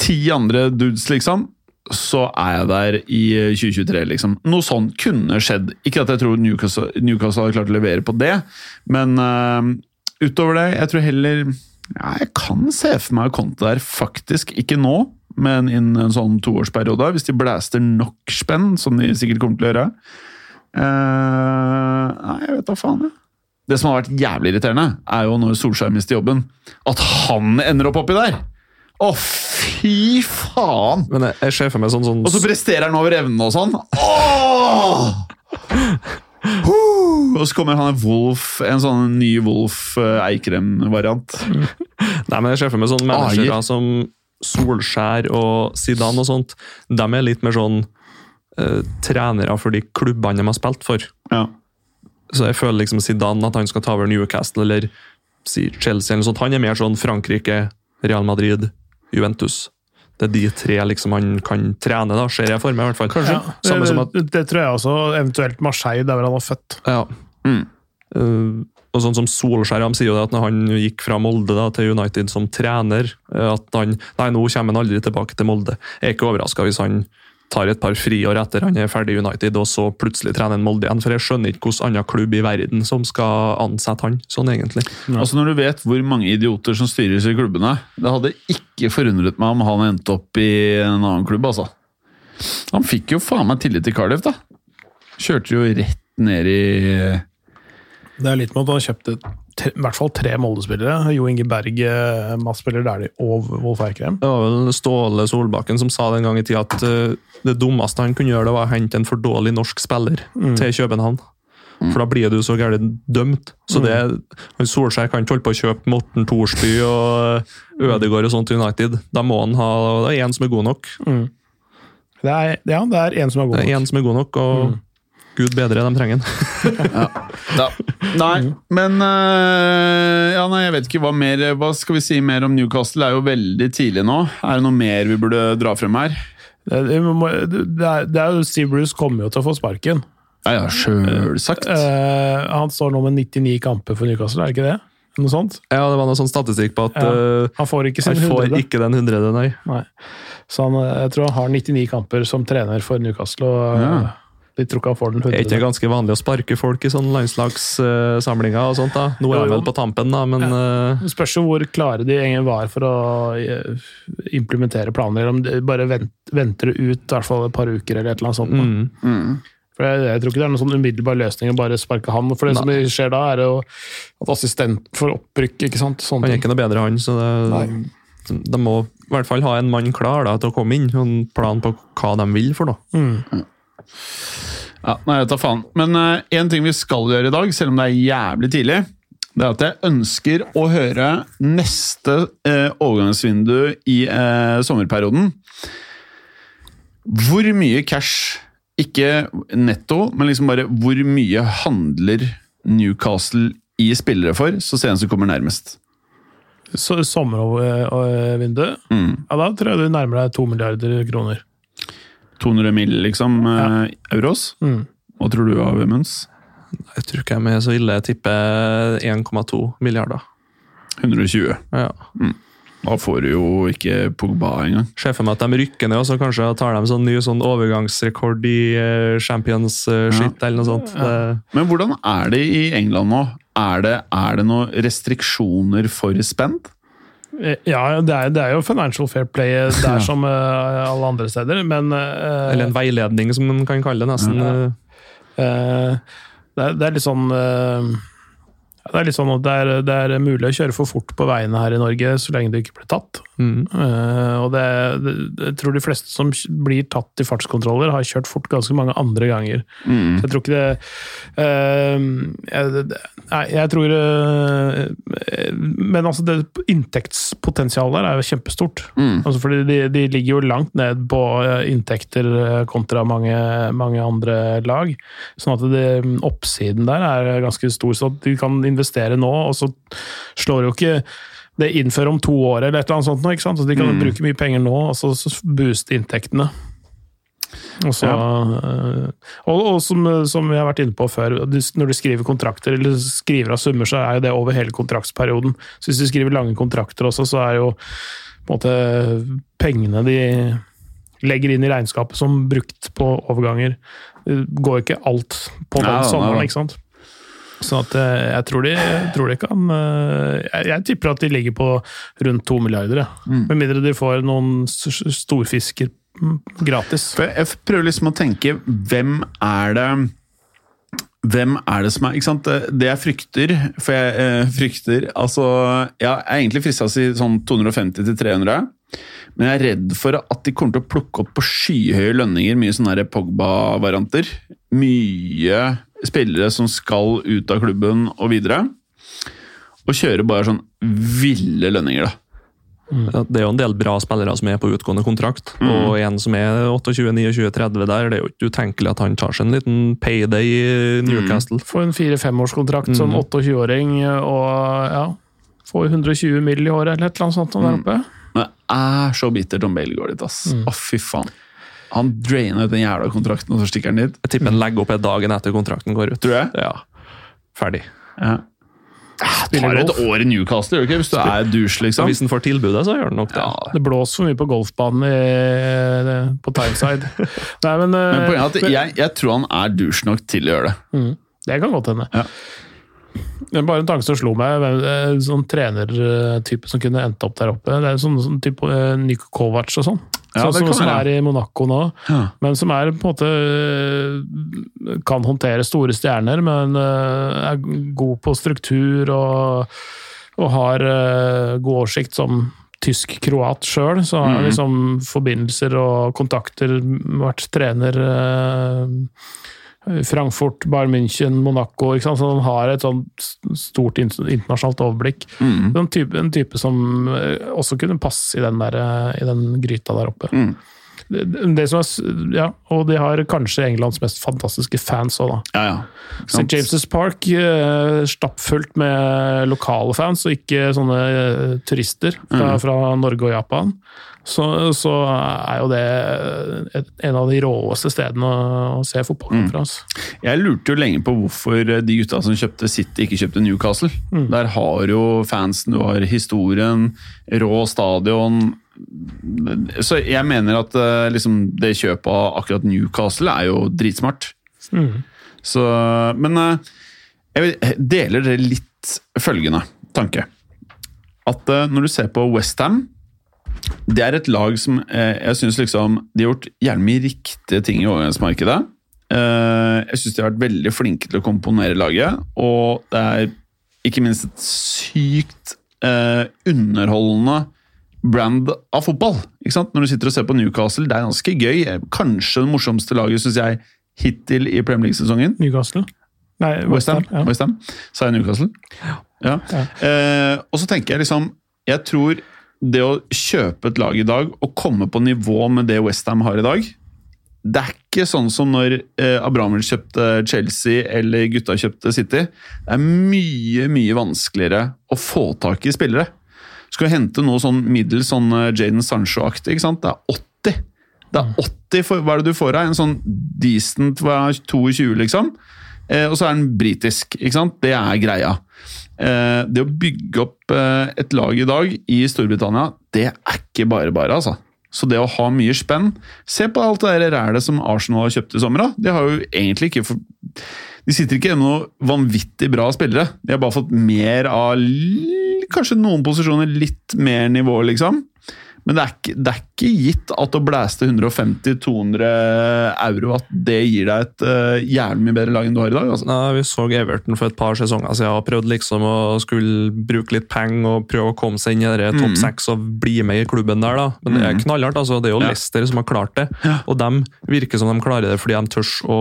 ti andre dudes, liksom så er jeg der i 2023, liksom. Noe sånn kunne skjedd. Ikke at jeg tror Newcastle, Newcastle hadde klart å levere på det, men eh, utover det, jeg tror heller ja, Jeg kan se for meg Conte der, faktisk. Ikke nå, men innen en sånn toårsperiode, hvis de blæster nok spenn, som de sikkert kommer til å gjøre. Eh, nei, jeg vet da faen, jeg. Det som har vært jævlig irriterende, er jo når Solskjær mister jobben. At han ender opp oppi der! Å, fy faen! men jeg, jeg ser for meg sånn, sånn Og så presterer han over evnen og sånn. Åh! Og så kommer han en Wolf, en sånn ny Wolf eh, Eikrem-variant. Nei, men jeg ser for meg sånne mennesker da, som Solskjær og Zidane og sånt. De er litt mer sånn uh, trenere for de klubbene de har spilt for. Ja. Så jeg føler liksom Zidane at han skal ta over Newcastle eller si Chelsea eller sånt. Han er mer sånn Frankrike, Real Madrid, Juventus. Det er de tre liksom han kan trene, da, ser jeg for meg. i hvert fall. Ja, Samme som at det, det tror jeg også. Eventuelt Marseille, der hvor han var født. Ja. Mm. Uh, og sånn som Solskjær han sier jo det at når han gikk fra Molde da, til United som trener eh, at han, Nei, nå kommer han aldri tilbake til Molde. Jeg er ikke overraska hvis han tar et par friår etter han er ferdig i United, og så plutselig trener han Molde igjen. For jeg skjønner ikke hvilken annen klubb i verden som skal ansette han sånn, egentlig. Altså Når du vet hvor mange idioter som styrer i klubbene Det hadde ikke forundret meg om han endte opp i en annen klubb, altså. Han fikk jo faen meg tillit til Cardiff, da. Kjørte jo rett ned i Det er litt med at han kjøpte tre, i hvert fall tre Molde-spillere. Jo Inge Berg, eh, Mads spiller Dæhlie og Wolf Eikrem. Det var vel Ståle Solbakken som sa den gang i tida at uh, det dummeste han kunne gjøre, det var å hente en for dårlig norsk spiller til København. For da blir du så gærent dømt. Så det, han Solskjær kan ikke holde på å kjøpe Morten Thorsby og Ødegaard og sånt til United. Da må han ha Det er én som er god nok. Det er, ja, det er en som er god nok. Det er en som er god nok, og gud bedre, de trenger den. Ja. Nei, men uh, Ja, nei, jeg vet ikke hva mer Hva skal vi si mer om Newcastle? Det er jo veldig tidlig nå. Er det noe mer vi burde dra frem her? Det, det, må- det, er, det er jo Steve Bruce kommer jo til å få sparken. Ja, ja, sjølsagt. Uh, han står nå med 99 kamper for Newcastle, er det ikke det? Noe sånt? Ja, det var noe sånn statistikk på at Ja. eh, Han får ikke han får ikke den hundrede, nei. Nei. Så han, jeg tror han har 99 kamper som trener for Newcastle, og Ja. De tror ikke han får den Er ikke det ganske vanlig å sparke folk i sånne landslagssamlinger og sånt? da? Nå er han vel på tampen, da, men Det spørs jo hvor klare de egentlig var for å eh, implementere planer. eller Om de bare venter det ut i hvert fall et par uker eller et eller annet sånt. da. mm. Mm. For jeg, jeg tror ikke det er noen sånn umiddelbar løsning å bare sparke han. For det som skjer da, er jo at assistent får opprykk. ikke sant? Sånne Han er ikke noe bedre, han. så det, De må i hvert fall ha en mann klar da, til å komme inn, og en plan på hva de vil for noe. Mm. Ja, nei, jeg tar faen. Men én ting vi skal gjøre i dag, selv om det er jævlig tidlig, det er at jeg ønsker å høre neste uh, overgangsvindu i uh, sommerperioden. Hvor mye cash, ikke netto, men liksom bare hvor mye handler Newcastle i spillere for, så sent som kommer nærmest. Så Sommervindu, Mm. ja, da tror jeg du nærmer deg to milliarder kroner. 200 mill., liksom, ja. euros. Mm. Hva tror du av Munns? Jeg tror ikke de er så ille. Jeg tipper 1,2 milliarder. 120. Ja. Da får du jo ikke Pogba engang. Ser for meg at de rykker ned, og så kanskje tar de sånn ny sånn overgangsrekord i eh, Champions Shit ja. eller noe sånt. Ja. Men hvordan er det i England nå? Er det, er det noen restriksjoner for spend? Eh, Ja, det er, det er jo financial fair play der som uh, alle andre steder, men uh, eller en veiledning, som man kan kalle det. nesten. Ja. Uh, det, er, det er litt sånn eh, det er litt sånn at det er, det er mulig å kjøre for fort på veiene her i Norge så lenge du ikke blir tatt. Mm. Eh, og det, det, jeg tror de fleste som blir tatt i fartskontroller, har kjørt fort ganske mange andre ganger. Mm. Så jeg tror ikke det uh, jeg, Nei, jeg tror uh, Men altså, det inntektspotensialet der er jo kjempestort. Mm. Altså fordi de, de ligger jo langt ned på eh, inntekter kontra mange, mange andre lag. Sånn at det, oppsiden der er ganske stor. Så de kan investere nå, og så slår jo ikke det innfører om to år eller et eller annet sånt. ikke sant? Så de kan Mm. bruke mye penger nå, og så, booste inntektene. Og, så, eh, og, og som, som vi har vært inne på før, når du skriver kontrakter eller skriver av summer, så er jo det over hele kontraktsperioden. Så hvis du skriver lange kontrakter også, så er jo på en måte pengene de legger inn i regnskapet som brukt på overganger, det går ikke alt på den ja, sommeren, ikke sant? Sånn at eh, jeg tror de, tror de kan eh, jeg, jeg tipper at de ligger på rundt to milliarder. Mm. Med mindre de får noen storfisker mm, gratis. For jeg prøver liksom å tenke hvem er det hvem er det som er ikke sant? Det- Det jeg frykter For jeg eh, frykter Altså, jeg er egentlig frista til å si sånn 250 til 300. Men jeg er redd for at de kommer til å plukke opp på skyhøye lønninger mye sånne Pogba-varianter. Mye spillere som skal ut av klubben og videre. Og kjører bare sånn ville lønninger, da. Det er jo en del bra spillere som er på utgående kontrakt, og en som er 28, 29, 30 der, det er jo ikke utenkelig at han tar seg en liten payday i Newcastle. Får en fire-femårskontrakt som Mm. 28-åring og ja, får 120 mill. i året eller et eller annet sånt der oppe. Men det er så bittert om Bale går dit, ass. Å, fy faen. Han drainer ut den jævla kontrakten, og så stikker han dit. Jeg tipper han legger opp et dagen etter kontrakten går ut. Tror jeg. Ja, ferdig. Ja. Tar et år i Newcastle, okay. Hvis du er douche, liksom. hvis han får tilbudet, så gjør han nok det. Ja. Det blåser for mye på golfbanen i, på Timeside. Nei, men, eh, Men poenget er at jeg, jeg tror han er douche nok til å gjøre det. Mm, det kan godt hende. Ja. Det er bare en tanke som slo meg. eh, Sånn trenertype som kunne endt opp der oppe. Det er sånn, sånn type Niko Kovac og sånn. Ja, sånn som, som er i Monaco nå. Ja. Men som er på en måte Kan håndtere store stjerner, men eh, er god på struktur og, og har eh, god oversikt som tysk-kroat sjøl. Så har Mhm. liksom forbindelser og kontakter, vært trener eh, Frankfurt, Bayern München, Monaco. Ikke sant? Så han har et sånn stort internasjonalt overblikk. Mm. En, type, en type som eh, også kunne passe i den, der, eh, i den gryta der oppe. Mm. Det, det som er, ja, og de har kanskje Englands mest fantastiske fans òg, da. Ja, ja. St. James' Park eh, stappfullt med lokale fans, og ikke sånne turister fra, Mm. fra Norge og Japan. Så, så er jo det et, en av de råeste stedene å, å se fotballkamper. Mm. Altså. Jeg lurte jo lenge på hvorfor de gutta som kjøpte City, ikke kjøpte Newcastle. Der har jo fansen, du har historien, rå stadion. Så jeg mener at eh, liksom, det kjøpet av akkurat Newcastle er jo dritsmart. Mm. Så, men eh, jeg deler dere litt følgende tanke. At eh, når du ser på Westham det er et lag som eh, jeg syns liksom De har gjort gjerne mye riktige ting i overgangsmarkedet. Eh, jeg syns de har vært veldig flinke til å komponere laget, og det er ikke minst et sykt eh, underholdende brand av fotball. Ikke sant? Når du sitter og ser på Newcastle, det er ganske gøy. Kanskje det morsomste laget, syns jeg, hittil i Premier League-sesongen. Newcastle? Nei, Westham. Ja. West Ham. Sa jeg Newcastle? Ja. Ja. Eh, og så tenker jeg liksom Jeg tror det å kjøpe et lag i dag og komme på nivå med det Westham har i dag Det er ikke sånn som når eh, Abramovic kjøpte Chelsea eller gutta kjøpte City. Det er mye, mye vanskeligere å få tak i spillere. Skal du hente noe sånn middels sånn eh, Jaden Sancho-aktig, ikke sant? Det er 80. Det er 80 for, Hva er det du får av? En sånn decent er 22, liksom? Eh, og så er den britisk, ikke sant? Det er greia. Eh, det å bygge opp eh, et lag i dag i Storbritannia, det er ikke bare bare, altså. Så det å ha mye spenn Se på alt det rælet som Arsenal har kjøpt i sommer. da. De har jo egentlig ikke for... De sitter ikke med noe vanvittig bra spillere. De har bare fått mer av kanskje noen posisjoner litt mer nivå, liksom. Men det er ikke, det er ikke gitt at å blæste 150-200 euro at det gir deg et uh, jævlig mye bedre lag enn du har i dag. altså. Nei, Vi så Everton for et par sesonger siden og prøvde liksom å skulle bruke litt penger og prøve å komme seg inn i det topp seks og bli med i klubben der. da. Men det er knallhardt. altså. Det er jo Ja. Leicester som har klart det, og de virker som de klarer det fordi de tør å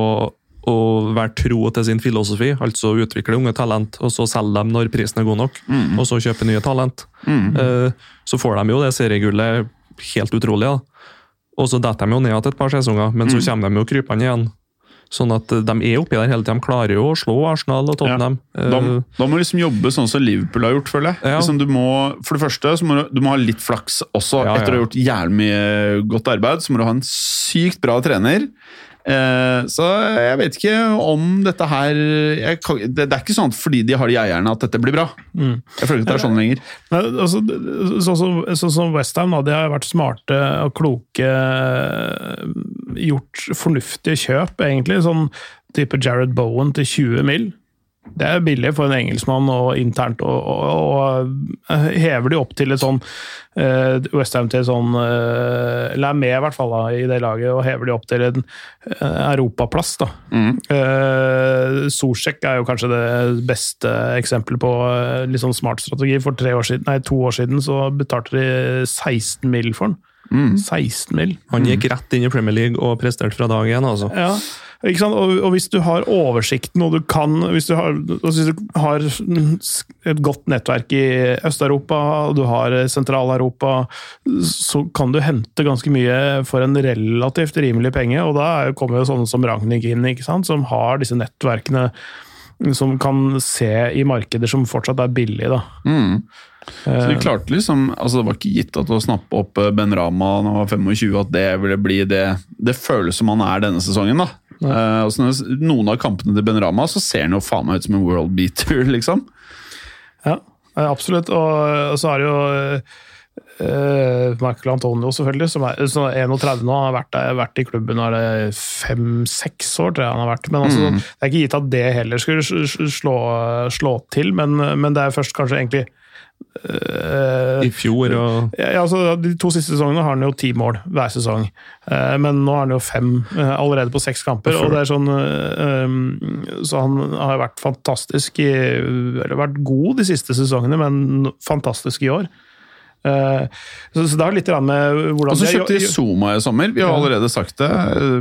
å være tro til sin filosofi, altså utvikle unge talent, og så selge dem når prisen er god nok, og så kjøpe nye talent. Eh, Så får de jo det seriegullet helt utrolig. da. Og så detter de jo ned igjen et par sesonger, men så kommer de jo krypende igjen. Sånn at eh, de er oppi der hele tida. De klarer jo å slå Arsenal og Tottenham. Da, Eh, da må du liksom jobbe sånn som Liverpool har gjort, føler jeg. Ja. Liksom du må, for det første så må du, du må ha litt flaks også. Ja, Etter å ha gjort jævlig mye godt arbeid, så må du ha en sykt bra trener. Eh, så jeg vet ikke om dette her kan, det, er ikke sånn at fordi de har de eierne at dette blir bra. Jeg føler ikke det er sånn lenger. Sånn altså, Sånn som, så, så, Westham, de har vært smarte og kloke. Gjort fornuftige kjøp, egentlig. Sånn type Jared Bowen til 20 mill. Det er billig for en engelskmann og internt, og, og, og hever de opp til et sånn uh, Westham til sånn uh, Eller er med, i hvert fall, da, i det laget, og hever de opp til en uh, europaplass. da. Uh, Sorsek er jo kanskje det beste eksempelet på uh, litt sånn smart strategi. For tre år siden, nei, to år siden så betalte de 16 mill for den. 16 mill. han gikk rett inn i Premier League og presterte fra dag én. Altså. Ja? Og, og hvis du har oversikten, og du kan Hvis du har, hvis du har et godt nettverk i Øst-Europa, og du har Sentral-Europa, så kan du hente ganske mye for en relativt rimelig penge. Og da er kommer jo sånne som Ragnhild inn, ikke sant? som har disse nettverkene som kan se i markeder som fortsatt er billige. da. Mm. Så de klarte liksom, altså Det var ikke gitt at å snappe opp eh, Ben Rama når han var 25, at det ville bli det Det føles som han er denne sesongen. da. Eh, og så noen av kampene til Ben Rama, så ser han jo faen meg ut som en world beater, liksom. Ja, eh, absolutt. Og, og så er det jo Uh, Michael Antonio, selvfølgelig, som er, som er 31 nå. Han har vært, der- vært i klubben er det fem-seks år, tror jeg han har vært. Men altså, Det er ikke gitt at det heller skulle slå, slå til, men, men det er først kanskje egentlig eh, I fjor og ja, altså, De to siste sesongene har han jo ti mål hver sesong. Uh, men nå har han jo fem uh, allerede på seks kamper. og det er sånn, Så han har vært fantastisk i Eller vært god de siste sesongene, men fantastisk i år. Så, så det har litt med hvordan Og så kjøpte de Zuma i sommer. Vi har allerede sagt det.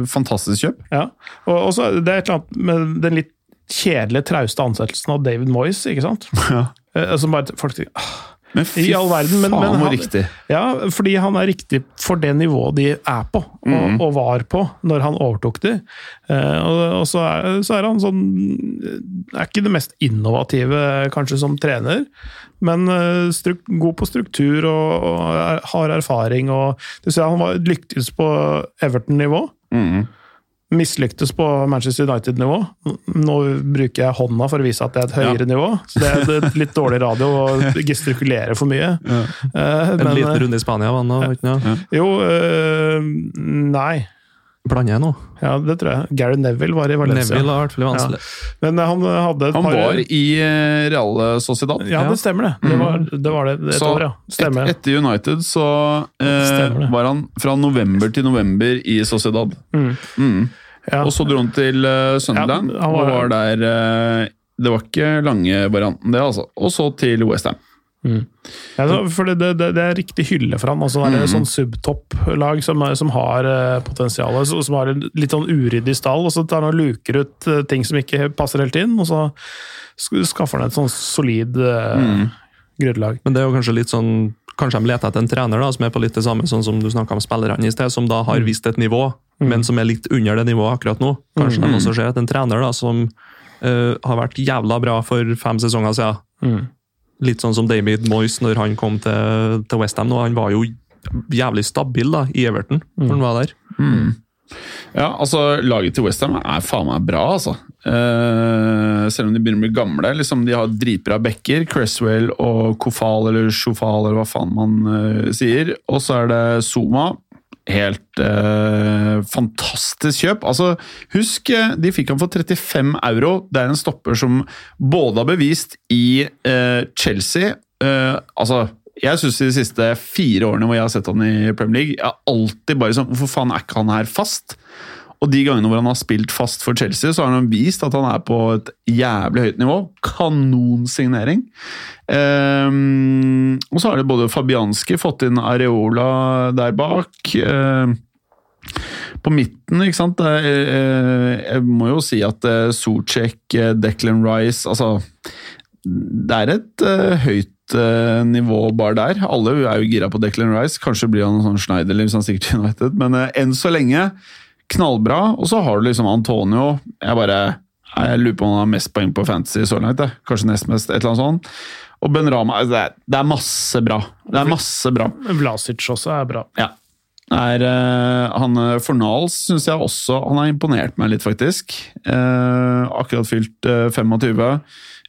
Fantastisk kjøp. Ja, og og så det er et eller annet med den litt kjedelige, trauste ansettelsen av David Moyes, ikke sant? Ja. Eh, Som bare folk tenker, «Ah, Men fy I all verden, men- faen hvor riktig. Ja, fordi han er riktig for det nivået de er på, og, mm. og var på når han overtok de. Eh, og, og så, er, så er han sånn Er ikke det mest innovative, kanskje, som trener, men eh, struk, god på struktur og, og er, har erfaring. og du ser Han var lyktes på Everton-nivå. Mhm. Mislyktes på Manchester United-nivå. Nå bruker jeg hånda for å vise at det er et høyere nivå. Så det er litt dårlig radio å gestikulere for mye. Eh, En men, liten eh, runde i Spania, det da? vet noe? jo, uh, nei. Blander jeg nå? Ja, det tror jeg. Gary Neville var i Valencia. Neville har hvert fall vanskelig. Men han hadde et Han par var i eh, Real Sociedad. Ja, Ja. det stemmer det. Det var det, var det et Så år, ja. Stemmer. et, etter United så eh, var han fra november til november i Sociedad. Mm. Mm. Ja. Og så dro han til uh, Sunderland, Ja, var- og var der uh, Det var ikke lange varianten, det, altså. Og så til Westham. Ja, så- for det, det, det er riktig hylle for han. Altså, det er Mm. sånn subtopplag som, som har uh, potensial, som, som har en litt sånn uryddig stall, og så tar han og luker ut uh, ting som ikke passer helt inn, og så skaffer han et sånn solid uh, Mm. grunnlag. Men det er jo kanskje litt sånn Kanskje de leter etter en trener da, som er på litt det samme sånn som du om spillerne i sted, som da har visst et nivå, men som er litt under det nivået akkurat nå. Kanskje de også ser etter en trener da, som har vært jævla bra for fem sesonger siden. Mm. Litt sånn som David Moyes når han kom til, til Westham. Han var jo jævlig stabil da, i Everton når han var der. Ja, altså Laget til Westham er faen meg bra, altså. Eh, selv om de begynner å bli gamle. liksom De har dritbra backer. Cresswell og Kofal eller Sjofal, eller hva faen man eh, sier. Og så er det Zuma. Helt eh, fantastisk kjøp. Altså, Husk, eh, de fikk han for 35 euro. Det er en stopper som både har bevist i eh, Chelsea eh, Altså, jeg syns de siste fire årene hvor jeg har sett han i Premier League, jeg har alltid bare sånn Hvorfor faen er ikke han her fast? Og de gangene hvor han har spilt fast for Chelsea, så har han vist at han er på et jævlig høyt nivå. Kanonsignering. Um, og så har det både Fabianski fått inn Areola der bak. Ehm, på midten, ikke sant eh, Jeg må jo si at eh, Socek, eh, Declan Rice Altså, det er et eh, høyt eh, nivå bare der. Alle er jo gira på Declan Rice. Kanskje blir han sånn Schneiderlin hvis han stikker til United, men eh, enn så lenge knallbra. Og så har du liksom Antonio. Jeg bare jeg lurer på om han har mest poeng på Fantasy så langt. Det. Kanskje nest mest, et eller annet sånt. Og Ben Rama det er, det er masse bra. Det er masse bra. Vlasic også er bra. Ja. Er, eh, han eh, Fornals syns jeg også Han har imponert meg litt, faktisk. Eh, akkurat fylt eh, 25.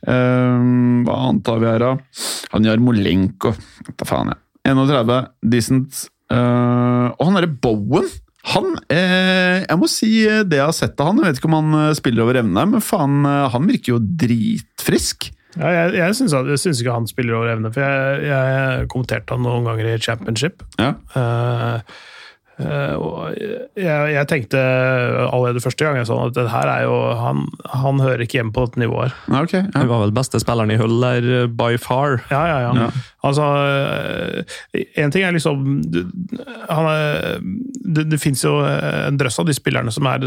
Eh, hva annet har vi her, da? Han Jarmolenko. Hva faen, jeg. 31. Decent. Eh, og han derre Bowen! Han eh, Jeg må si eh, det jeg har sett av han. Jeg vet ikke om han eh, spiller over evne, men faen, eh, han virker jo dritfrisk. Ja, jeg jeg syns ikke han spiller over evne, for jeg, jeg kommenterte han noen ganger i championship. Ja. Eh, eh, og jeg, jeg tenkte allerede første gang jeg så han at det her er jo Han, han hører ikke hjemme på dette nivået her. Okay. Ja. Han var vel beste spilleren i Hull der eh, by far. Ja, ja, ja. Ja. Altså En ting er liksom du- han er, Det, det fins jo en drøss av de spillerne som er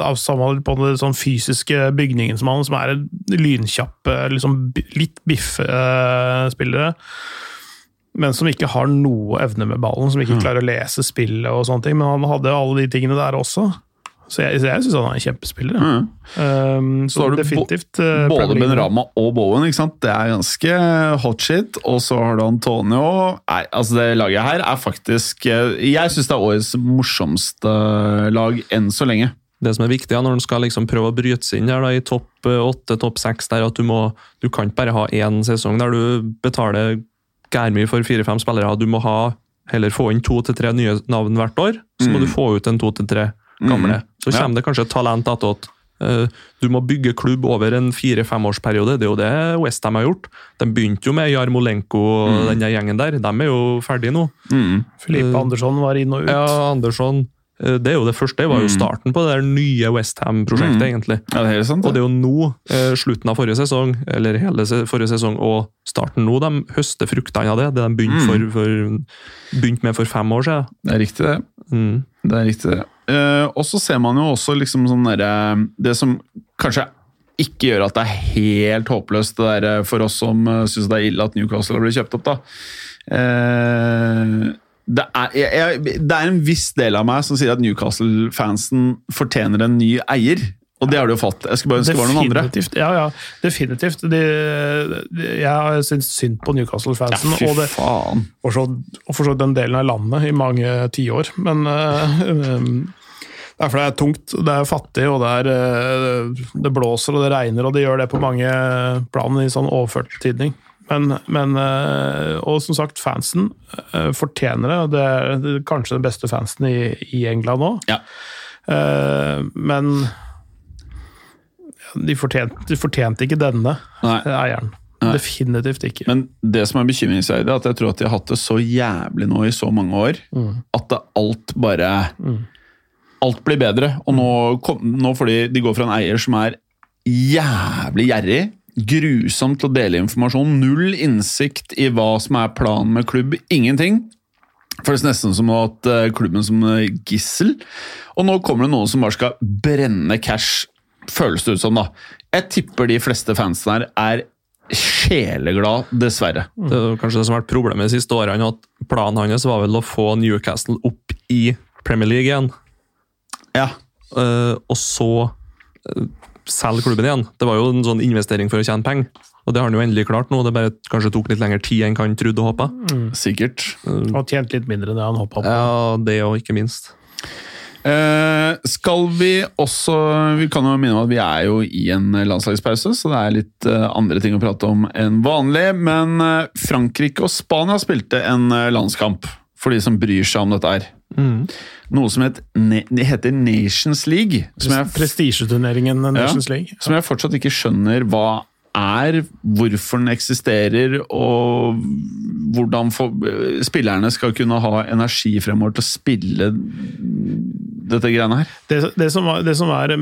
av samme på den sånn fysiske bygningen som han, som er lynkjappe, liksom litt biffe eh, spillere. Men som ikke har noe evne med ballen, som ikke klarer å lese spillet og sånne ting. Men han hadde alle de tingene der også. Så jeg, så jeg syns han er en kjempespiller. ja. Mm. Um, så, Så har du definitivt uh, Både Premier Ben Rama og Bowen, ikke sant? det er ganske hot shit. Og så har du Antonio. Nei, altså Det laget her er faktisk eh, Jeg syns det er årets morsomste lag enn så lenge. Det som er viktig ja, når du skal liksom prøve å bryte seg inn der, da, i topp eh, åtte, topp seks, at du må Du kan ikke bare ha én sesong der du betaler gærmye for fire-fem spillere. Du må ha heller få inn to til tre nye navn hvert år. Så må Mm. du få ut en to til tre gamle. Så Ja. kommer det kanskje et talent attåt. Eh, Du må bygge klubb over en fire-femårsperiode. Det er jo det Westham har gjort. De begynte jo med Jarmolenko og den gjengen der. De er jo ferdige nå. Mm. Filippe Andersson var inn og ut. Ja, Andersson. Eh, Det er jo det første, det var jo starten på det der nye Westham-prosjektet, egentlig. Ja, det er sant, det. Og det er jo nå, eh, slutten av forrige sesong, eller hele forrige sesong og starten nå, de høster fruktene av det. Det de begynte, for, for, begynte med for fem år siden. Det er riktig, det. Mm. Det er riktig, det. Eh, og så ser man jo også liksom sånn derre Det som kanskje ikke gjør at det er helt håpløst det der for oss som syns det er ille at Newcastle har blitt kjøpt opp, da. Eh, det, er, jeg, det er en viss del av meg som sier at Newcastle-fansen fortjener en ny eier. Og det har de jo fått. Jeg skulle bare ønske det var noen andre. Ja, ja, definitivt. De, de, jeg syns synd på Newcastle-fansen. fy og det, og så og for så den delen av landet i mange tiår. Men uh, um, det er fordi det er tungt, det er fattig, og det, er, eh, det blåser og det regner, og det gjør det på mange plan i sånn overført betydning. Men, men eh, Og som sagt, fansen eh, fortjener det. og Det er kanskje den beste fansen i, i England nå. Ja. Eh, men de fortjente, de fortjente ikke denne Nei. eieren. Nei. Definitivt ikke. Men det som er bekymringsverdig, er at jeg tror at de har hatt det så jævlig nå i så mange år, at det alt bare Alt blir bedre. Og nå, kom, nå får de, de går fra en eier som er jævlig gjerrig, grusom til å dele informasjon, null innsikt i hva som er planen med klubb, ingenting. Føles nesten som hatt eh, klubben som eh, gissel. Og nå kommer det noen som bare skal brenne cash, føles det ut som, da. Jeg tipper de fleste fansen her er sjeleglad, dessverre. Det er kanskje det som har vært problemet de siste årene, at planen hans var vel å få Newcastle opp i Premier League igjen, Ja. Uh, og så selge klubben igjen. Det var jo en sånn investering for å tjene penger, og det har han jo endelig klart nå. Det bare kanskje tok litt lengre tid enn han trodde og håpa. Sikkert. Og tjent litt mindre enn det han håpa på. Ja, det òg, ikke minst. Eh, skal vi også Vi kan jo minne om at vi er jo i en landslagspause, så det er litt eh, andre ting å prate om enn vanlig. Men eh, Frankrike og Spania spilte en eh, landskamp, for de som bryr seg om dette her. Noe som het, det heter Nations League. Prestisjeturneringen Nations League. som jeg fortsatt ikke skjønner hva er, hvorfor den eksisterer, og hvordan for, spillerne skal kunne ha energi fremover til å spille dette greiene her. Det, det, som var, det som er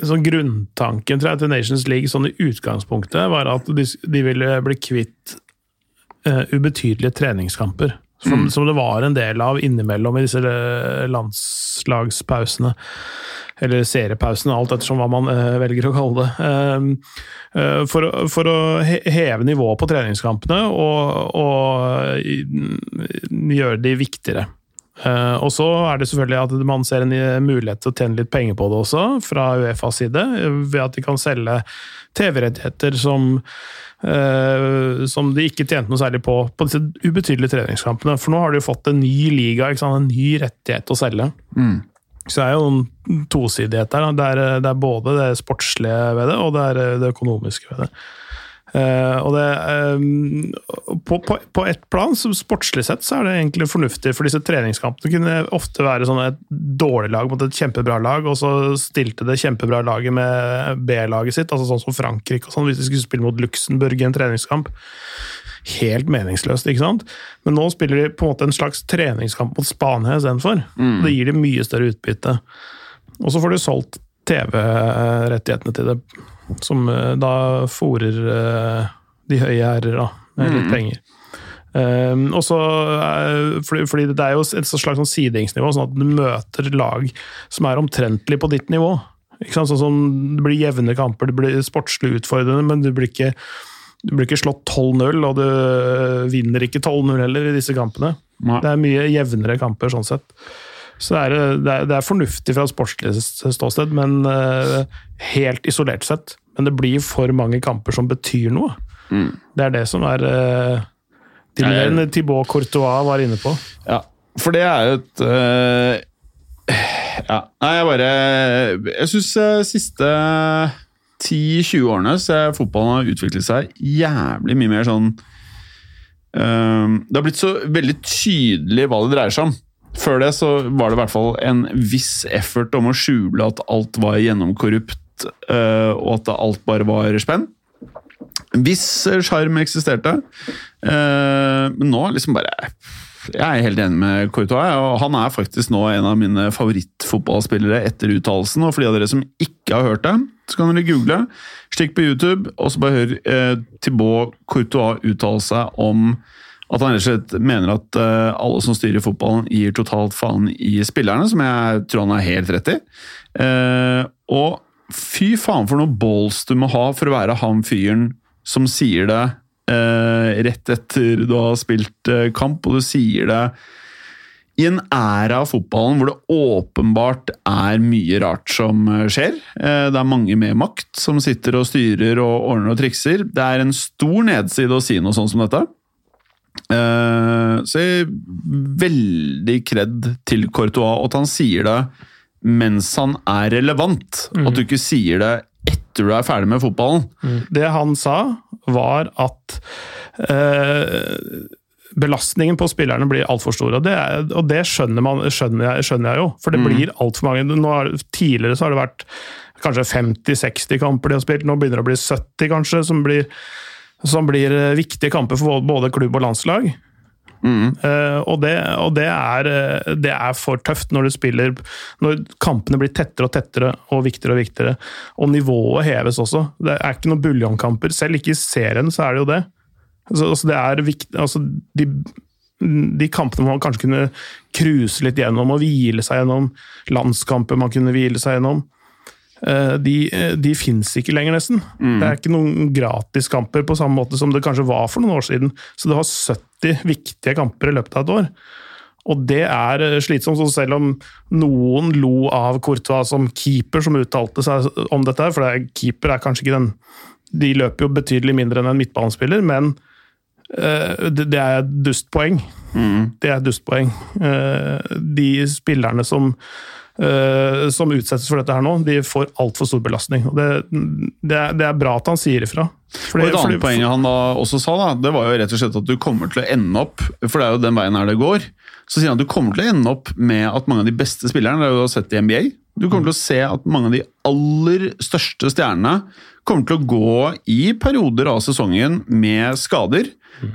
sånn grunntanken tror jeg, til Nations League sånn i utgangspunktet, var at de, de ville bli kvitt uh, ubetydelige treningskamper. Som, som det var en del av innimellom i disse eh, landslagspausene. Eller seriepausene, alt ettersom hva man uh, velger å kalle det. Uh, eh, for, for å heve nivået på treningskampene og, og gjøre de viktigere. Eh, og så er det selvfølgelig at man ser en eh, mulighet til å tjene litt penger på det også, fra Uefas side, ved at de kan selge TV-rettigheter som uh, som de ikke tjente noe særlig på på disse ubetydelige treningskampene. For nå har de jo fått en ny liga, en ny rettighet å selge. Så det er jo en tosidighet der. Det er, det er både det sportslige ved det, og det er det økonomiske ved det. Eh, og det, eh, på, på, på ett plan, så sportslig sett, så er det egentlig fornuftig, for disse treningskampene kunne ofte være sånn et dårlig lag mot et kjempebra lag, og så stilte det kjempebra laget med B-laget sitt, altså sånn som Frankrike og sånn, hvis de skulle spille mot Luxembourg i en treningskamp. Helt meningsløst, ikke sant? Men nå spiller de på en måte en slags treningskamp mot Spania istedenfor. Mm. Det gir de mye større utbytte. Og så får du solgt TV-rettighetene til det, som eh, da fòrer eh, de høye herrer da, med litt penger. Um, og så, eh, fordi, fordi det er jo et slags sånn sideingsnivå, sånn at du møter lag som er omtrentlig på ditt nivå. Ikke sant? Sånn som Det blir jevne kamper, det blir sportslig utfordrende, men du blir ikke, du blir ikke slått 12-0, og du vinner ikke 12-0 heller i disse kampene. Nei. Det er mye jevnere kamper sånn sett. Så det er, det er, det er fornuftig fra et sportslig ståsted, men uh, helt isolert sett. Men det blir for mange kamper som betyr noe. Det er det som er uh, tilhørende Thibaut Courtois var inne på. Ja, for det er jo et uh, Ja, nei, jeg bare Jeg syns siste 10-20 årene så fotballen har utviklet seg jævlig mye mer sånn øh, Det har blitt så veldig tydelig hva det dreier seg om. Før det så var det i hvert fall en viss effort om å skjule at alt var gjennomkorrupt, øh, og at alt bare var spenn. Hvis viss sjarm eksisterte, øh, men nå liksom bare jeg er helt enig med Courtois. og Han er faktisk nå en av mine favorittfotballspillere etter uttalelsen. Og for de av dere som ikke har hørt det, så kan dere google. Stikk på YouTube, og så bare hør eh, Thibaut Courtois uttale seg om at han rett og slett mener at uh, alle som styrer fotballen, gir totalt faen i spillerne, som jeg tror han har helt rett i. Uh, og fy faen for noen balls du må ha for å være han fyren som sier det eh, rett etter du har spilt eh, kamp, og du sier det i en æra av fotballen hvor det åpenbart er mye rart som eh, skjer. Eh, Det er mange med makt som sitter og styrer og ordner og trikser. Det er en stor nedside å si noe sånt som dette. Eh, Så jeg veldig kred til Courtois, at han sier det mens han er relevant. At du ikke sier det etter du er ferdig med fotballen. Det han sa, var at eh, belastningen på spillerne blir altfor stor. Og det, er, og det skjønner, man, skjønner, jeg, skjønner jeg jo, for det blir altfor mange. Har, tidligere så har det vært kanskje 50-60 kamper de har spilt, nå begynner det å bli 70 kanskje, som blir, som blir eh, viktige kamper for både klubb og landslag. Eh, og det, og det, er, eh, det er for tøft når du spiller Når kampene blir tettere og tettere og viktigere og viktigere. Og nivået heves også. Det er ikke noen buljongkamper. Selv ikke i serien så er det jo det. Altså, altså det er viktig altså de, de kampene man kanskje kunne cruise litt gjennom og hvile seg gjennom. Landskamper man kunne hvile seg gjennom. Eh, De, de fins ikke lenger, nesten. Det er ikke noen gratiskamper på samme måte som det kanskje var for noen år siden. Så du har 70 viktige kamper i løpet av et år. Og det er eh, slitsomt, så selv om noen lo av Courtois som keeper, som uttalte seg om dette, for det er, keeper er kanskje ikke den De løper jo betydelig mindre enn en midtbanespiller, men uh, det, det er dustpoeng. Det er et dustpoeng. Uh, de spillerne som eh, som utsettes for dette her nå, de får altfor stor belastning. Og det, det, er, det er bra at han sier ifra. Fordi- Og Et annet fordi- poeng han da også sa, da, det var jo rett og slett at du kommer til å ende opp For det er jo den veien her det går. Så sier han at du kommer til å ende opp med at mange av de beste spillerne, det har du sett i NBA Du kommer til å se at mange av de aller største stjernene kommer til å gå i perioder av sesongen med skader.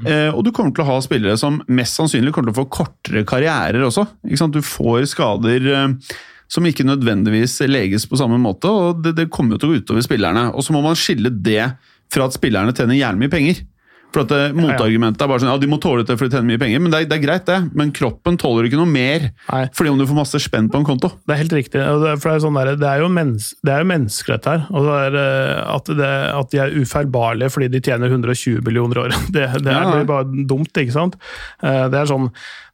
Eh, og du kommer til å ha spillere som mest sannsynlig kommer til å få kortere karrierer også. Du får skader eh, som ikke nødvendigvis leges på samme måte, og det, det kommer jo til å gå utover spillerne. Og så må man skille det fra at spillerne tjener jævlig mye penger. For at det, Motargumentet er bare sånn ja, de må tåle det for de tjener mye penger, men det er, det er greit, det. Men kroppen tåler ikke noe mer Nei. fordi om du får masse spenn på en konto. Det er helt riktig. og Det for det er, sånn der, det er jo mens, det er jo mennesker, dette her. Og det er, eh, at, det, at de er ufeilbarlige fordi de tjener 120 millioner år. Det, det er Ja. blir bare dumt, ikke sant? Eh, Det er sånn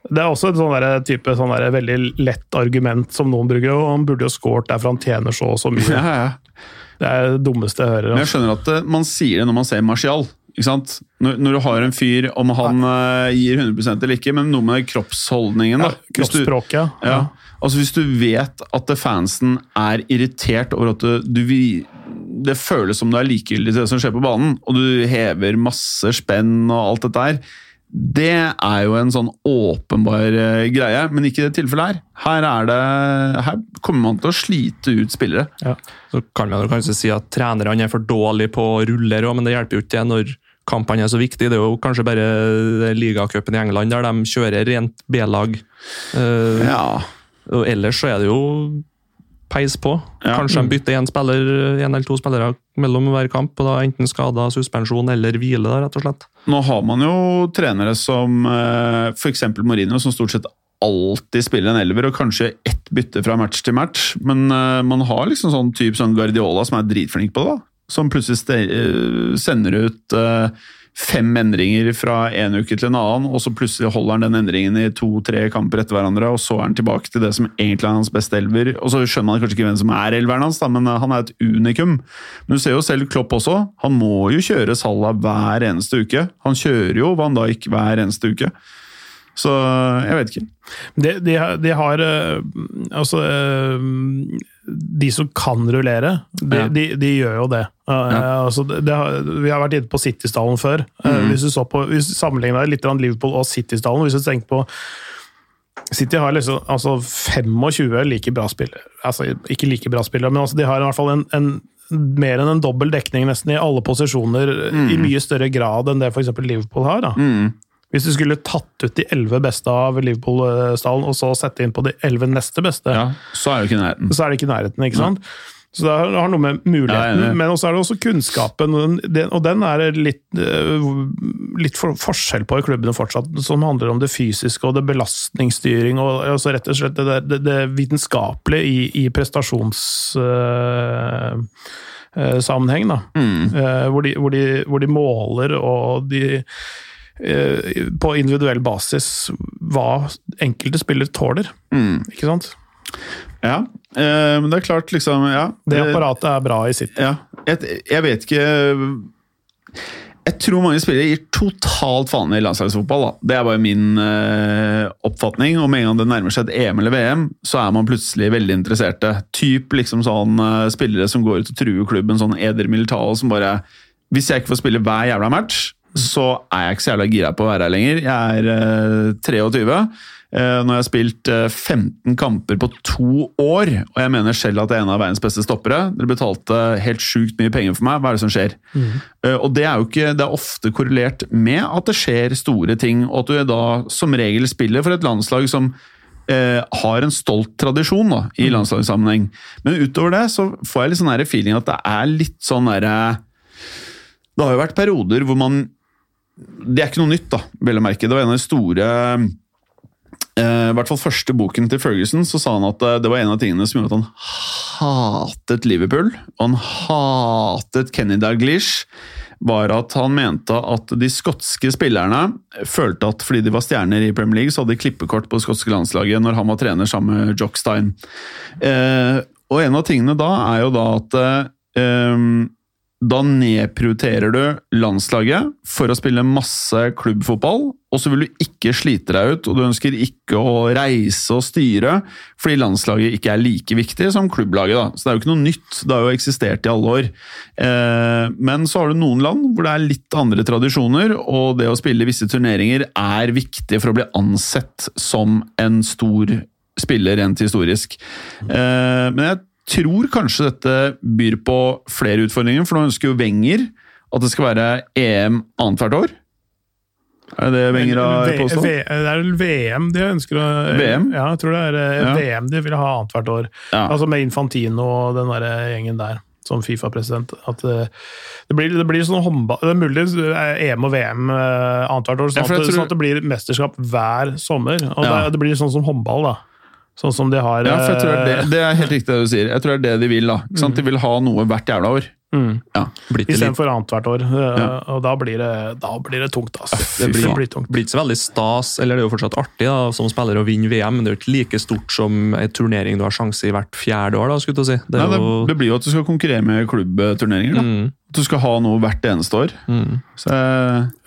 det er også et sånn der, type sånn der, veldig lett argument som noen bruker. og Han burde jo scoret der, for han tjener så og så mye. Ja, ja. Det er det dummeste jeg hører. Men jeg Altså. skjønner at eh, man sier det når man ser Martial. Når, når du har en fyr, om han uh, gir 100 eller ikke, men noe med kroppsholdningen da. Ja, Kroppsspråket, ja. Ja. Altså Hvis du vet at fansen er irritert over at du, du Det føles som du er likegyldig til det som skjer på banen, og du hever masse spenn og alt dette her. Det er jo en sånn åpenbar eh, greie, men ikke i det tilfellet her. Her, er det, her kommer man til å slite ut spillere. Så kan man kanskje si at trenerne er for dårlige på ruller òg, men det hjelper jo ikke når kampene er så viktige. Det er jo kanskje bare ligacupen i England der de kjører rent B-lag. Uh, Ja, Og ellers så er det jo peis på. Ja. Kanskje de bytter én spiller, en eller to spillere mellom hver kamp. og da Enten skada, suspensjon eller hvile, da, rett og slett. Nå har man jo trenere som eh, f.eks. Mourinho, som stort sett alltid spiller en elver, og kanskje ett bytte fra match til match. Men eh, man har liksom sånn type sånn Guardiola som er dritflink på det. da. Som plutselig eh, sender ut eh, fem endringer fra en uke til en annen, og så plutselig holder han den endringen i to-tre kamper etter hverandre, og så er han tilbake til det som egentlig er hans beste elver. Og så skjønner man kanskje ikke hvem som er elveren hans, da, men eh, han er et unikum. Men du ser jo selv Klopp også. Han må jo kjøre Salah hver eneste uke. Han kjører jo Van Dijk hver eneste uke. Så jeg vet ikke. De, de, har- de har eh, Altså eh, De som kan rullere, de, Ja. de, gjør jo det. Ja. altså, har, vi har vært inne på City-stallen før. Eh, Mhm. Hvis du så på, hvis du litt Liverpool og City-stallen Hvis du tenker på City har liksom altså 25 like bra spillere. Altså, ikke like bra spillere, men altså, de har i hvert fall en, en mer enn en dobbel dekning nesten i alle posisjoner, i mye større grad enn det f.eks. Liverpool har. Da. Mm. Hvis du skulle tatt ut de elleve beste av Liverpool-stallen, og så sette inn på de elleve neste beste, Ja, så er det ikke nærheten. så er det ikke nærheten. ikke sant? Så det har noe med Ja, muligheten, ja, men også er det også kunnskapen. og den- er det litt, øh, litt for, forskjell på i klubbene fortsatt, som handler om det fysiske og det belastningsstyring og altså rett og slett det, det, det vitenskapelige i, i prestasjonssammenheng. da. Eh, hvor, de, hvor, de, hvor de måler og de eh, på individuell basis hva enkelte spillere tåler. Ikke sant? Ja, eh, men det er klart, liksom ja, Det eh, apparatet er bra i sitt. Ja, jeg, jeg vet ikke Jeg tror mange spillere gir totalt faen i landslagsfotball. Da. Det er bare min eh, oppfatning. Og med en gang det nærmer seg et EM eller VM, så er man plutselig veldig interesserte. Typ liksom sånn eh, spillere som går ut og truer klubben, sånn Eder Militao som bare Hvis jeg ikke får spille hver jævla match, så er jeg ikke så jævla gira på å være her lenger. Jeg er eh, 23. når Nå har jeg spilt eh, 15 kamper på to år, og jeg mener selv at jeg er en av verdens beste stoppere. Dere betalte helt sjukt mye penger for meg. Hva er det som skjer? Eh, Og det er jo ikke, det er ofte korrelert med at det skjer store ting, og at du da som regel spiller for et landslag som eh, har en stolt tradisjon da, i landslagssammenheng. Men utover det så får jeg litt sånn feeling at det er litt sånn derre Det har jo vært perioder hvor man Det er ikke noe nytt, da, vel å merke. Det var en av de store eh, I hvert fall første boken til Ferguson så sa han at eh, det var en av tingene som gjorde at han hatet Liverpool. Og han hatet Kenny Dalglish. Var at han mente at de skotske spillerne følte at fordi de var stjerner i Premier League, så hadde de klippekort på det skotske landslaget når han var trener sammen med Jock Stein. Eh, og en av tingene da er jo da at da nedprioriterer du landslaget for å spille masse klubbfotball, og så vil du ikke slite deg ut, og du ønsker ikke å reise og styre, fordi landslaget ikke er like viktig som klubblaget. Da. Så det er jo ikke noe nytt, det har jo eksistert i alle år. Eh, men så har du noen land hvor det er litt andre tradisjoner, og det å spille visse turneringer er viktig for å bli ansett som en stor spiller rent historisk. Eh, men jeg tror kanskje dette byr på flere utfordringer, for nå ønsker jo Wenger at det skal være EM annethvert år. Er det det Wenger har påstått? Det er vel VM de ønsker å VM? Ja, jeg tror det er eh, Ja. VM de vil ha annethvert år. Ja. Altså med Infantino og den der gjengen der, som Fifa-president. At eh, det blir, det blir sånn håndball Det er mulig EM og VM eh, annethvert år, sånn, jeg at, tror- sånn at det blir mesterskap hver sommer. Og Ja. det, det blir sånn som håndball, da. Sånn som de har Ja, for jeg tror det, eh, det, er helt riktig det du sier. Jeg tror det er det de vil. da. Ikke sant? De vil ha noe hvert jævla år. mm, Ja. Istedenfor annethvert år. eh, Ja. Og da blir det, da blir det tungt, altså. det blir, det blir tungt. blir ikke så veldig stas, eller det er jo fortsatt artig da, som spiller å vinne VM, men det er jo ikke like stort som en turnering du har sjanse i hvert fjerde år. da, skulle jeg si. Det Nei, det, jo... det blir jo at du skal konkurrere med klubbturneringer. da. Mm, At du skal ha noe hvert eneste år. mm. Så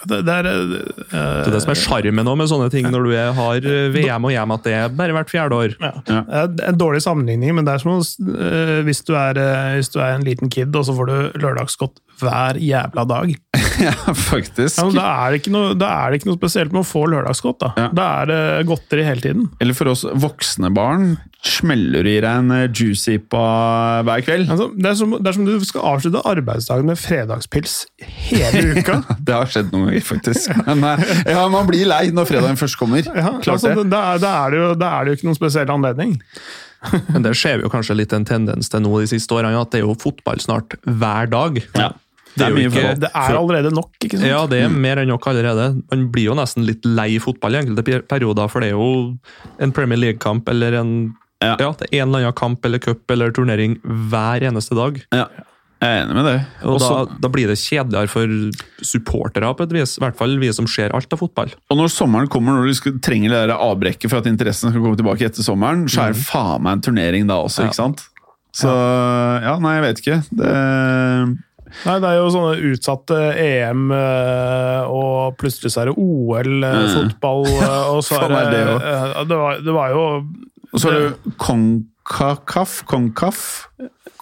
Det, det er eh, Det er det som er sjarmen med sånne ting, når du er, har eh, VM og EM, at det er bare hvert fjerde år. Ja. Ja. Det er en dårlig sammenligning, men det er som eh, hvis, du er, eh, hvis du er en liten kid, og så får du lørdagsgodt hver jævla dag. ja, faktisk. Ja, da, er det ikke noe, da er det ikke noe spesielt med å få lørdagsgodt. Da, Ja. da er det godteri hele tiden. Eller for oss voksne barn smeller du i deg en juicypa juicy på hver kveld. Altså, det, er som, det er som du skal avslutte arbeidsdagen med fredagspils hele uka. Det har skjedd noen ganger, faktisk. Men eh, ja, man blir lei når fredagen først kommer. Ja, Klart altså, det. da, er- da, er det jo, da er det jo ikke noen spesiell anledning. Men det ser vi jo kanskje litt en tendens til nå de siste årene, at det er jo fotball snart hver dag. Ja. Det er mye ikke- Det er allerede nok, ikke sant? Ja, det er mer enn nok allerede. Man blir jo nesten litt lei fotball i enkelte perioder, for det er jo en Premier League-kamp eller en Ja. ja. det er en eller annen kamp eller cup eller turnering hver eneste dag. Ja, jeg er enig med det. Og Også, da, da blir det kjedeligere for supportere, på et vis. I hvert fall vi som ser alt av fotball. og når sommeren kommer, når du skal, trenger det der avbrekket for at interessen skal komme tilbake etter sommeren, så er det faen meg en turnering da også, Ja. ikke sant? Så ja, nei, jeg vet ikke. Det, Nei, det er jo sånne utsatte EM, eh, og plutselig så er det OL, eh, Mm. fotball, eh, og så er det det var, det var jo og så er det Konkakaf Konkaf?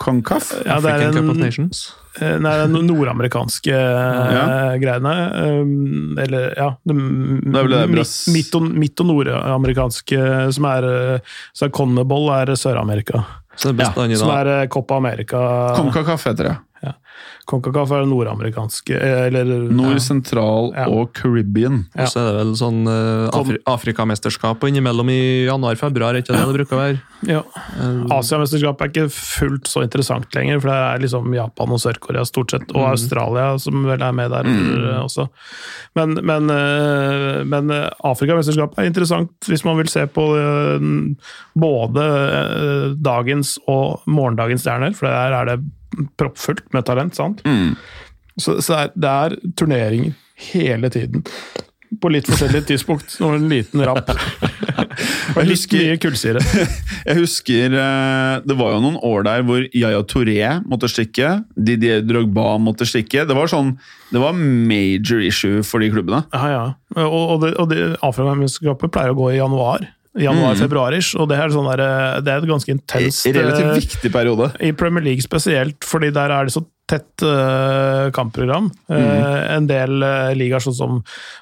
Konkaf? ja, det er African Cup of en, Nations. nei, det no- nordamerikanske Ja. greiene. um, Eller, ja det, Det er vel det midt, midt, og, midt og nordamerikanske, som er Så er Conmebol er Sør-Amerika. Så det er bestandig Som er Copa America Concacaf heter det. Concacaf er det nordamerikanske eh, Eller Nord, ja. sentral Ja. og Caribbean. Og så er det vel sånn uh, Afri Afrikamesterskap og innimellom i januar-februar, ikke det det bruker å være? Ja. Eh, Asiamesterskapet er ikke fullt så interessant lenger, for det er liksom Japan og Sør-Korea stort sett, og Australia som vel er med der mm. også. Men, men, uh, men Afrikamesterskapet er interessant hvis man vil se på både dagens og morgendagens stjerner, for der er det proppfullt med talent, sant? Mm. Så, så er, det er turneringer hele tiden. På litt forskjellig tidspunkt, og en liten rapp. Og litt mye kullsyre. Jeg husker eh, det var jo noen år der hvor Yaya Touré måtte stikke, Didier Drogba måtte stikke. Det var sånn, det var major issue for de klubbene. Ja, ja. Og, og, det, og det, Afrikamesterskapet pleier å gå i januar. Januar-februarish, og det er, sånn der, det er et ganske intenst Relativt eh, viktig periode. I Premier League spesielt, fordi der er det så tett uh, kampprogram. Eh, en del uh, ligaer, sånn som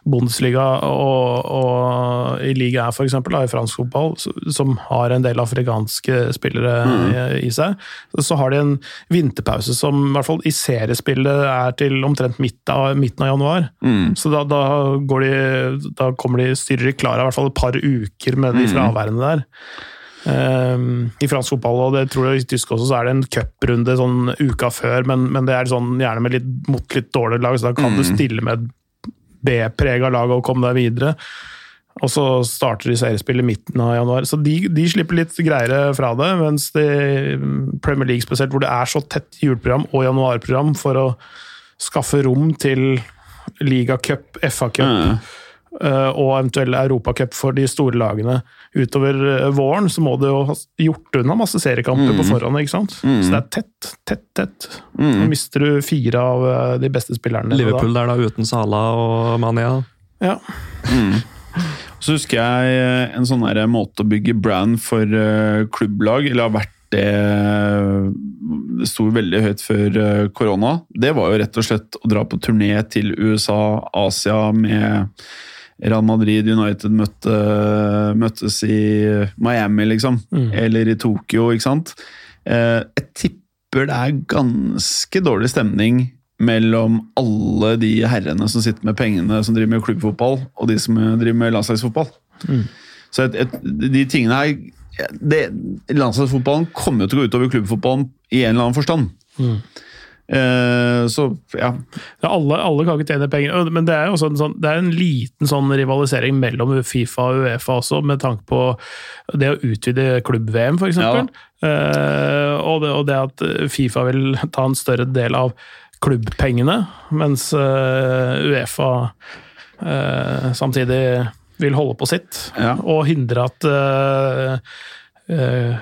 Bundesliga og, og i Liga her, f.eks., i fransk fotball, som har en del afrikanske spillere i, i seg, så har de en vinterpause som i hvert fall i seriespillet er til omtrent midt av, midten av januar. Mm. Så da, da, går de, da kommer de, styrer de klar av i hvert fall et par uker med de fraværende der. Ehm, I fransk fotball og det tror jeg i tysk også, så er det en cuprunde sånn uka før, men, men det er sånn, gjerne med litt, mot litt dårligere lag, så da kan du stille med B-prega lag og komme deg videre. Og så starter de seriespill i midten av januar. Så de, de slipper litt greiere fra det, mens de, Premier League spesielt, hvor det er så tett juleprogram og januarprogram for å skaffe rom til ligacup, FA-cup Ja. Eh, og eventuell europacup for de store lagene utover eh, våren, så må du jo ha gjort unna masse seriekamper på forhånd. ikke sant? Så det er tett, tett, tett. Nå mister du fire av eh, de beste spillerne. Liverpool der da, uten Sala og Mania. Ja. Ja. Så husker jeg en sånn der måte å bygge brand for klubblag, eller har vært det sto veldig høyt før korona. Det var jo rett og slett å dra på turné til USA, Asia med Real Madrid United møtte, møttes i Miami, liksom. Eller i Tokyo, ikke sant. Eh, Jeg tipper det er ganske dårlig stemning mellom alle de herrene som sitter med pengene som driver med klubbfotball, og de som driver med landslagsfotball. Så et, et, de tingene her det, Landslagsfotballen kommer jo til å gå utover klubbfotballen i en eller annen forstand. Eh, så ja. Ja, alle, alle kan ikke tjene penger, men det er jo også en, sånn, det er en liten sånn rivalisering mellom Fifa og Uefa også, med tanke på det å utvide klubb-VM, f.eks. Ja. Eh, og, og det at Fifa vil ta en større del av klubbpengene, mens eh, Uefa eh, samtidig vil holde på sitt, Ja. og hindre at eh, eh,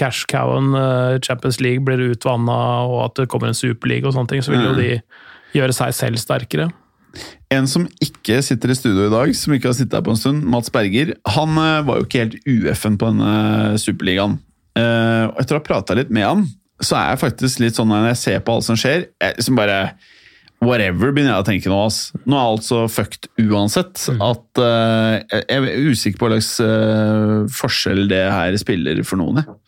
cash-cowen eh, Champions League blir utvanna, og at det kommer en superliga og sånne ting, så vil jo Mm. de gjøre seg selv sterkere. En som ikke sitter i studio i dag, som ikke har sittet her på en stund, Mats Berger, han eh, var jo ikke helt UF-en på denne superligaen. Eh, etter å ha prata litt med han, så er jeg faktisk litt sånn når jeg ser på alt som skjer, jeg liksom bare Whatever, begynner jeg å tenke nå. ass. Nå er alt så fucked uansett at uh, jeg er usikker på hva slags uh, forskjell det her spiller for noen. Jeg.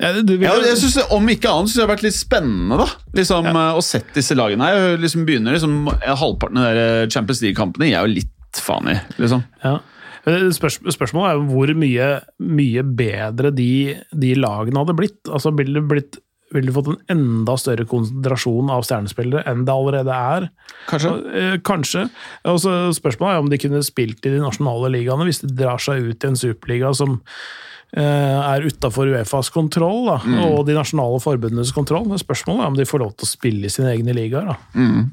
Ja, vil, Ja, jeg synes, det- Om ikke annet synes det har vært litt spennende da, liksom, ja. å sette disse lagene. Jeg liksom begynner liksom, Halvparten av de Champions League-kampene gir jeg jo litt faen i. liksom. ja. Spørs, spørsmålet er jo hvor mye, mye bedre de, de lagene hadde blitt. Altså, Ville det blitt ville de fått en enda større konsentrasjon av stjernespillere enn det allerede er? Kanskje. Eh, Kanskje. Og så Spørsmålet er om de kunne spilt i de nasjonale ligaene hvis de drar seg ut i en superliga som eh, er utafor Uefas kontroll da, og de nasjonale forbundenes kontroll. Spørsmålet er om de får lov til å spille i sine egne ligaer. Mm.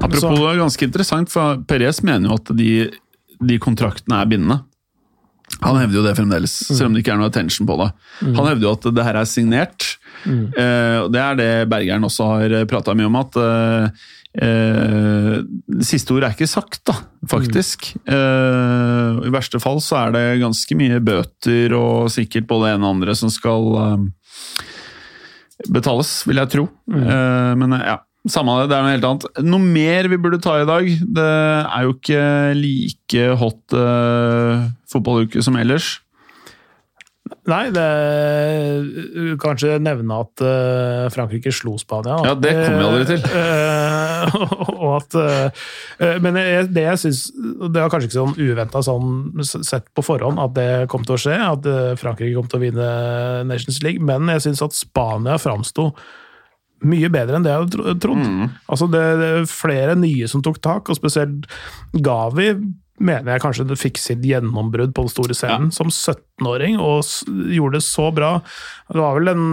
Apropos det er ganske interessant, for Perez mener jo at de, de kontraktene er bindende. Han hevder jo det fremdeles, selv om det ikke er noe attention på det. Han hevder jo at det her er signert. Mm. Det er det Bergeren også har prata mye om, at eh, siste ord er ikke sagt, da, faktisk. Eh, I verste fall så er det ganske mye bøter og sikkert både ene og andre som skal eh, betales, vil jeg tro. Eh, men eh, ja, samme det, det er noe helt annet. Noe mer vi burde ta i dag? Det er jo ikke like hot eh, fotballuke som ellers. Nei, det Kanskje nevne at uh, Frankrike slo Spania. Ja, det kommer vi aldri til. Uh, og at uh, Men jeg, det jeg syns Det var kanskje ikke sånn uventa sånn sett på forhånd at det kom til å skje, at Frankrike kom til å vinne Nations League, men jeg syns at Spania framsto mye bedre enn det jeg hadde trodd. Mm. Altså det, det er flere nye som tok tak, og spesielt Gavi mener jeg kanskje det fikk sitt gjennombrudd på den store scenen ja. som 17-åring, og gjorde det så bra. Det var vel den,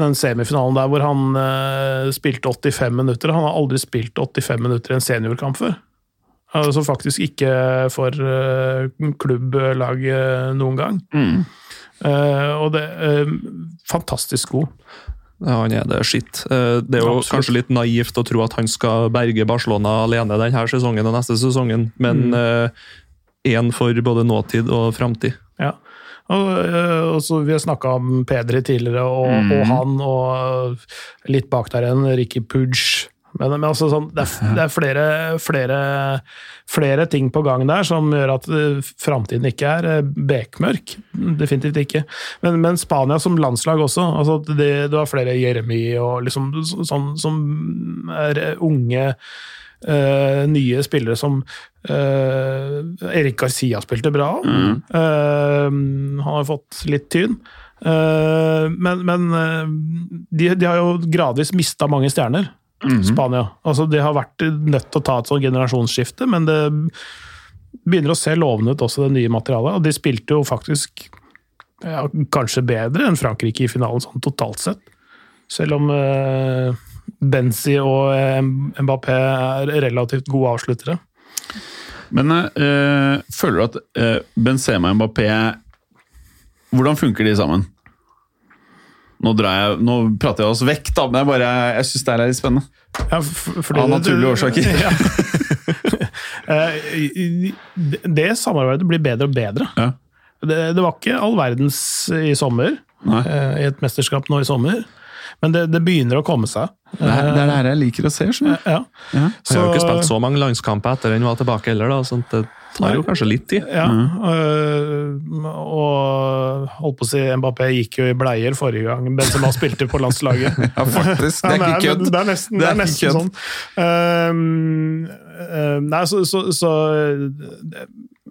den semifinalen der hvor han uh, spilte 85 minutter. Han har aldri spilt 85 minutter i en seniorkamp før. Altså faktisk ikke for uh, klubblaget noen gang. Mm. Uh, og det er fantastisk god. Han er det skitt. Eh, det er jo Absolutt. kanskje litt naivt å tro at han skal berge Barcelona alene denne sesongen og neste sesongen, men én mm. uh, for både nåtid og framtid. Ja. Og, eh, og så Vi har snakka om Pedri tidligere, og, mm. og, han, og litt bak der igjen Ricky Pudge. Men, men altså, sånn, det, er, det er flere, flere, flere, ting på gang der som gjør at uh, framtiden ikke er uh, bekmørk. Definitivt ikke. Men, men, Spania som landslag også. Altså, det, du har flere Jeremy og liksom, sånn, som er unge uh, nye spillere som Erik Garcia spilte bra. Mm. han har fått litt tyn. men, men de, de, har jo gradvis mista mange stjerner. -hmm. Spania. Altså, de har vært nødt til å ta et sånt generasjonsskifte, men det begynner å se lovende ut også, det nye materialet. Og de spilte jo faktisk ja, kanskje bedre enn Frankrike i finalen, sånn totalt sett. Selv om eh, Benzi og eh, Mbappé er relativt gode avsluttere. Men øh, føler du at øh, Benzema og Mbappé Hvordan funker de sammen? Nå, jeg, nå, prater jeg oss vekk, da, men jeg, bare, jeg syns det er litt spennende. Ja, Av naturlige årsaker. Ja. Eh, det samarbeidet blir bedre og bedre. Ja. Det, det, var ikke all verdens i sommer, Nei. Eh, i et mesterskap nå i sommer. Men det, det begynner å komme seg. Det er det, er det jeg liker å se. Ja, ja. jeg har jo ikke spilt så mange landskamper etter den var tilbake heller. da, sånn det tar jo kanskje litt tid. Ja, mm. og holdt på å si Mbappé gikk jo i bleier forrige gang Benzema spilte på landslaget. ja, faktisk. Det er ikke kødd. Det er nesten, det er nesten sånn. Um, uh, nei, så, så, så,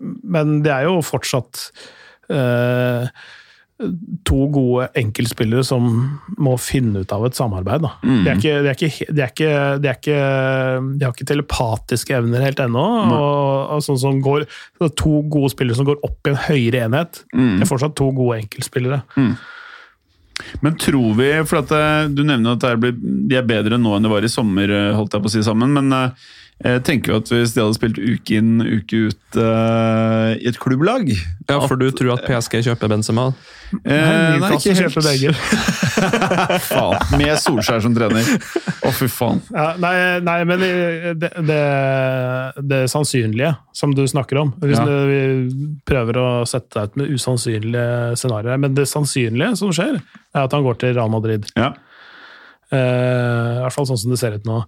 Men det er jo fortsatt uh, to gode enkeltspillere som må finne ut av et samarbeid. Mm. De, er ikke, de, er ikke, de, er ikke, de, er ikke, de har ikke telepatiske evner helt ennå. Og, og sånn som går, to gode spillere som går opp i en høyere enhet. Mm. Det er fortsatt to gode enkeltspillere. Mm. Men tror vi, for at eh, Du nevner at de er bedre nå enn det var i sommer, eh, holdt jeg på å si sammen, men uh, jeg tenker jo at Hvis de hadde spilt uke inn uke ut uh, i et klubblag Ja, For du tror at PSG kjøper Benzema? Eh, nei, ikke helt. begge. faen. Med Solskjær som trener. Å, oh, fy faen. Ja, nei, nei, men det, det, det, sannsynlige som du snakker om Hvis ja. vi prøver å sette deg ut med usannsynlige scenarioer Men det sannsynlige som skjer, er at han går til Real Madrid. Ja. Uh, I hvert fall sånn som det ser ut nå.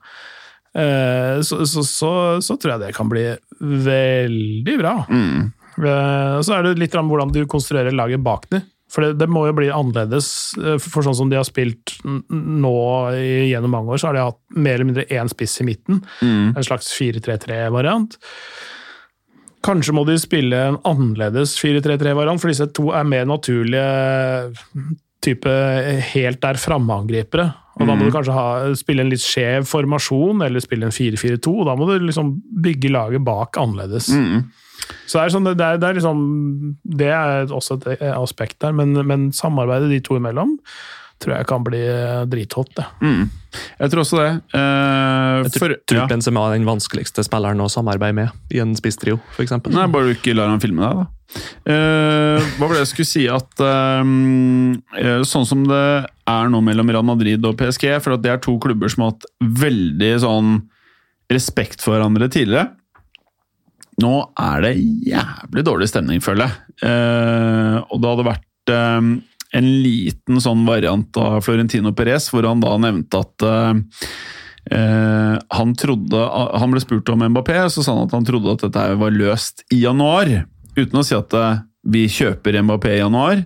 Eh, så, så, så, så, tror jeg det kan bli veldig bra. Mm. Eh, så er det litt om hvordan du konstruerer laget bak dem. For det, det, må jo bli annerledes. Eh, for sånn som de har spilt nå gjennom mange år, så har de hatt mer eller mindre én spiss i midten. Mm. En slags 4-3-3-variant. Kanskje må de spille en annerledes 4-3-3-variant, for disse to er mer naturlige type helt der framme-angripere. Og Da må du mm. kanskje ha, spille en litt skjev formasjon, eller spille en 4-4-2. og Da må du liksom bygge laget bak annerledes. Mm. Så det er, sånn, det, er, det, er liksom, det er også et aspekt der, men, men samarbeidet de to imellom tror jeg kan bli drithot. Det. Mm. Jeg tror også det. Uh, jeg tror, for, ja. Benzema er den vanskeligste spilleren å samarbeide med i en spisstrio, f.eks. Bare du ikke lar han filme deg, da. Uh, hva var det jeg skulle si at um, Sånn som det er nå mellom Real Madrid og PSG, for det er to klubber som har hatt veldig sånn respekt for hverandre tidligere. Nå er det jævlig dårlig stemning, føler jeg. Uh, og det hadde vært um, en liten sånn variant av Florentino Perez, hvor han da nevnte at uh, Uh, han, trodde, han ble spurt om Mbappé, så sa han at han trodde at dette var løst i januar. Uten å si at vi kjøper Mbappé i januar.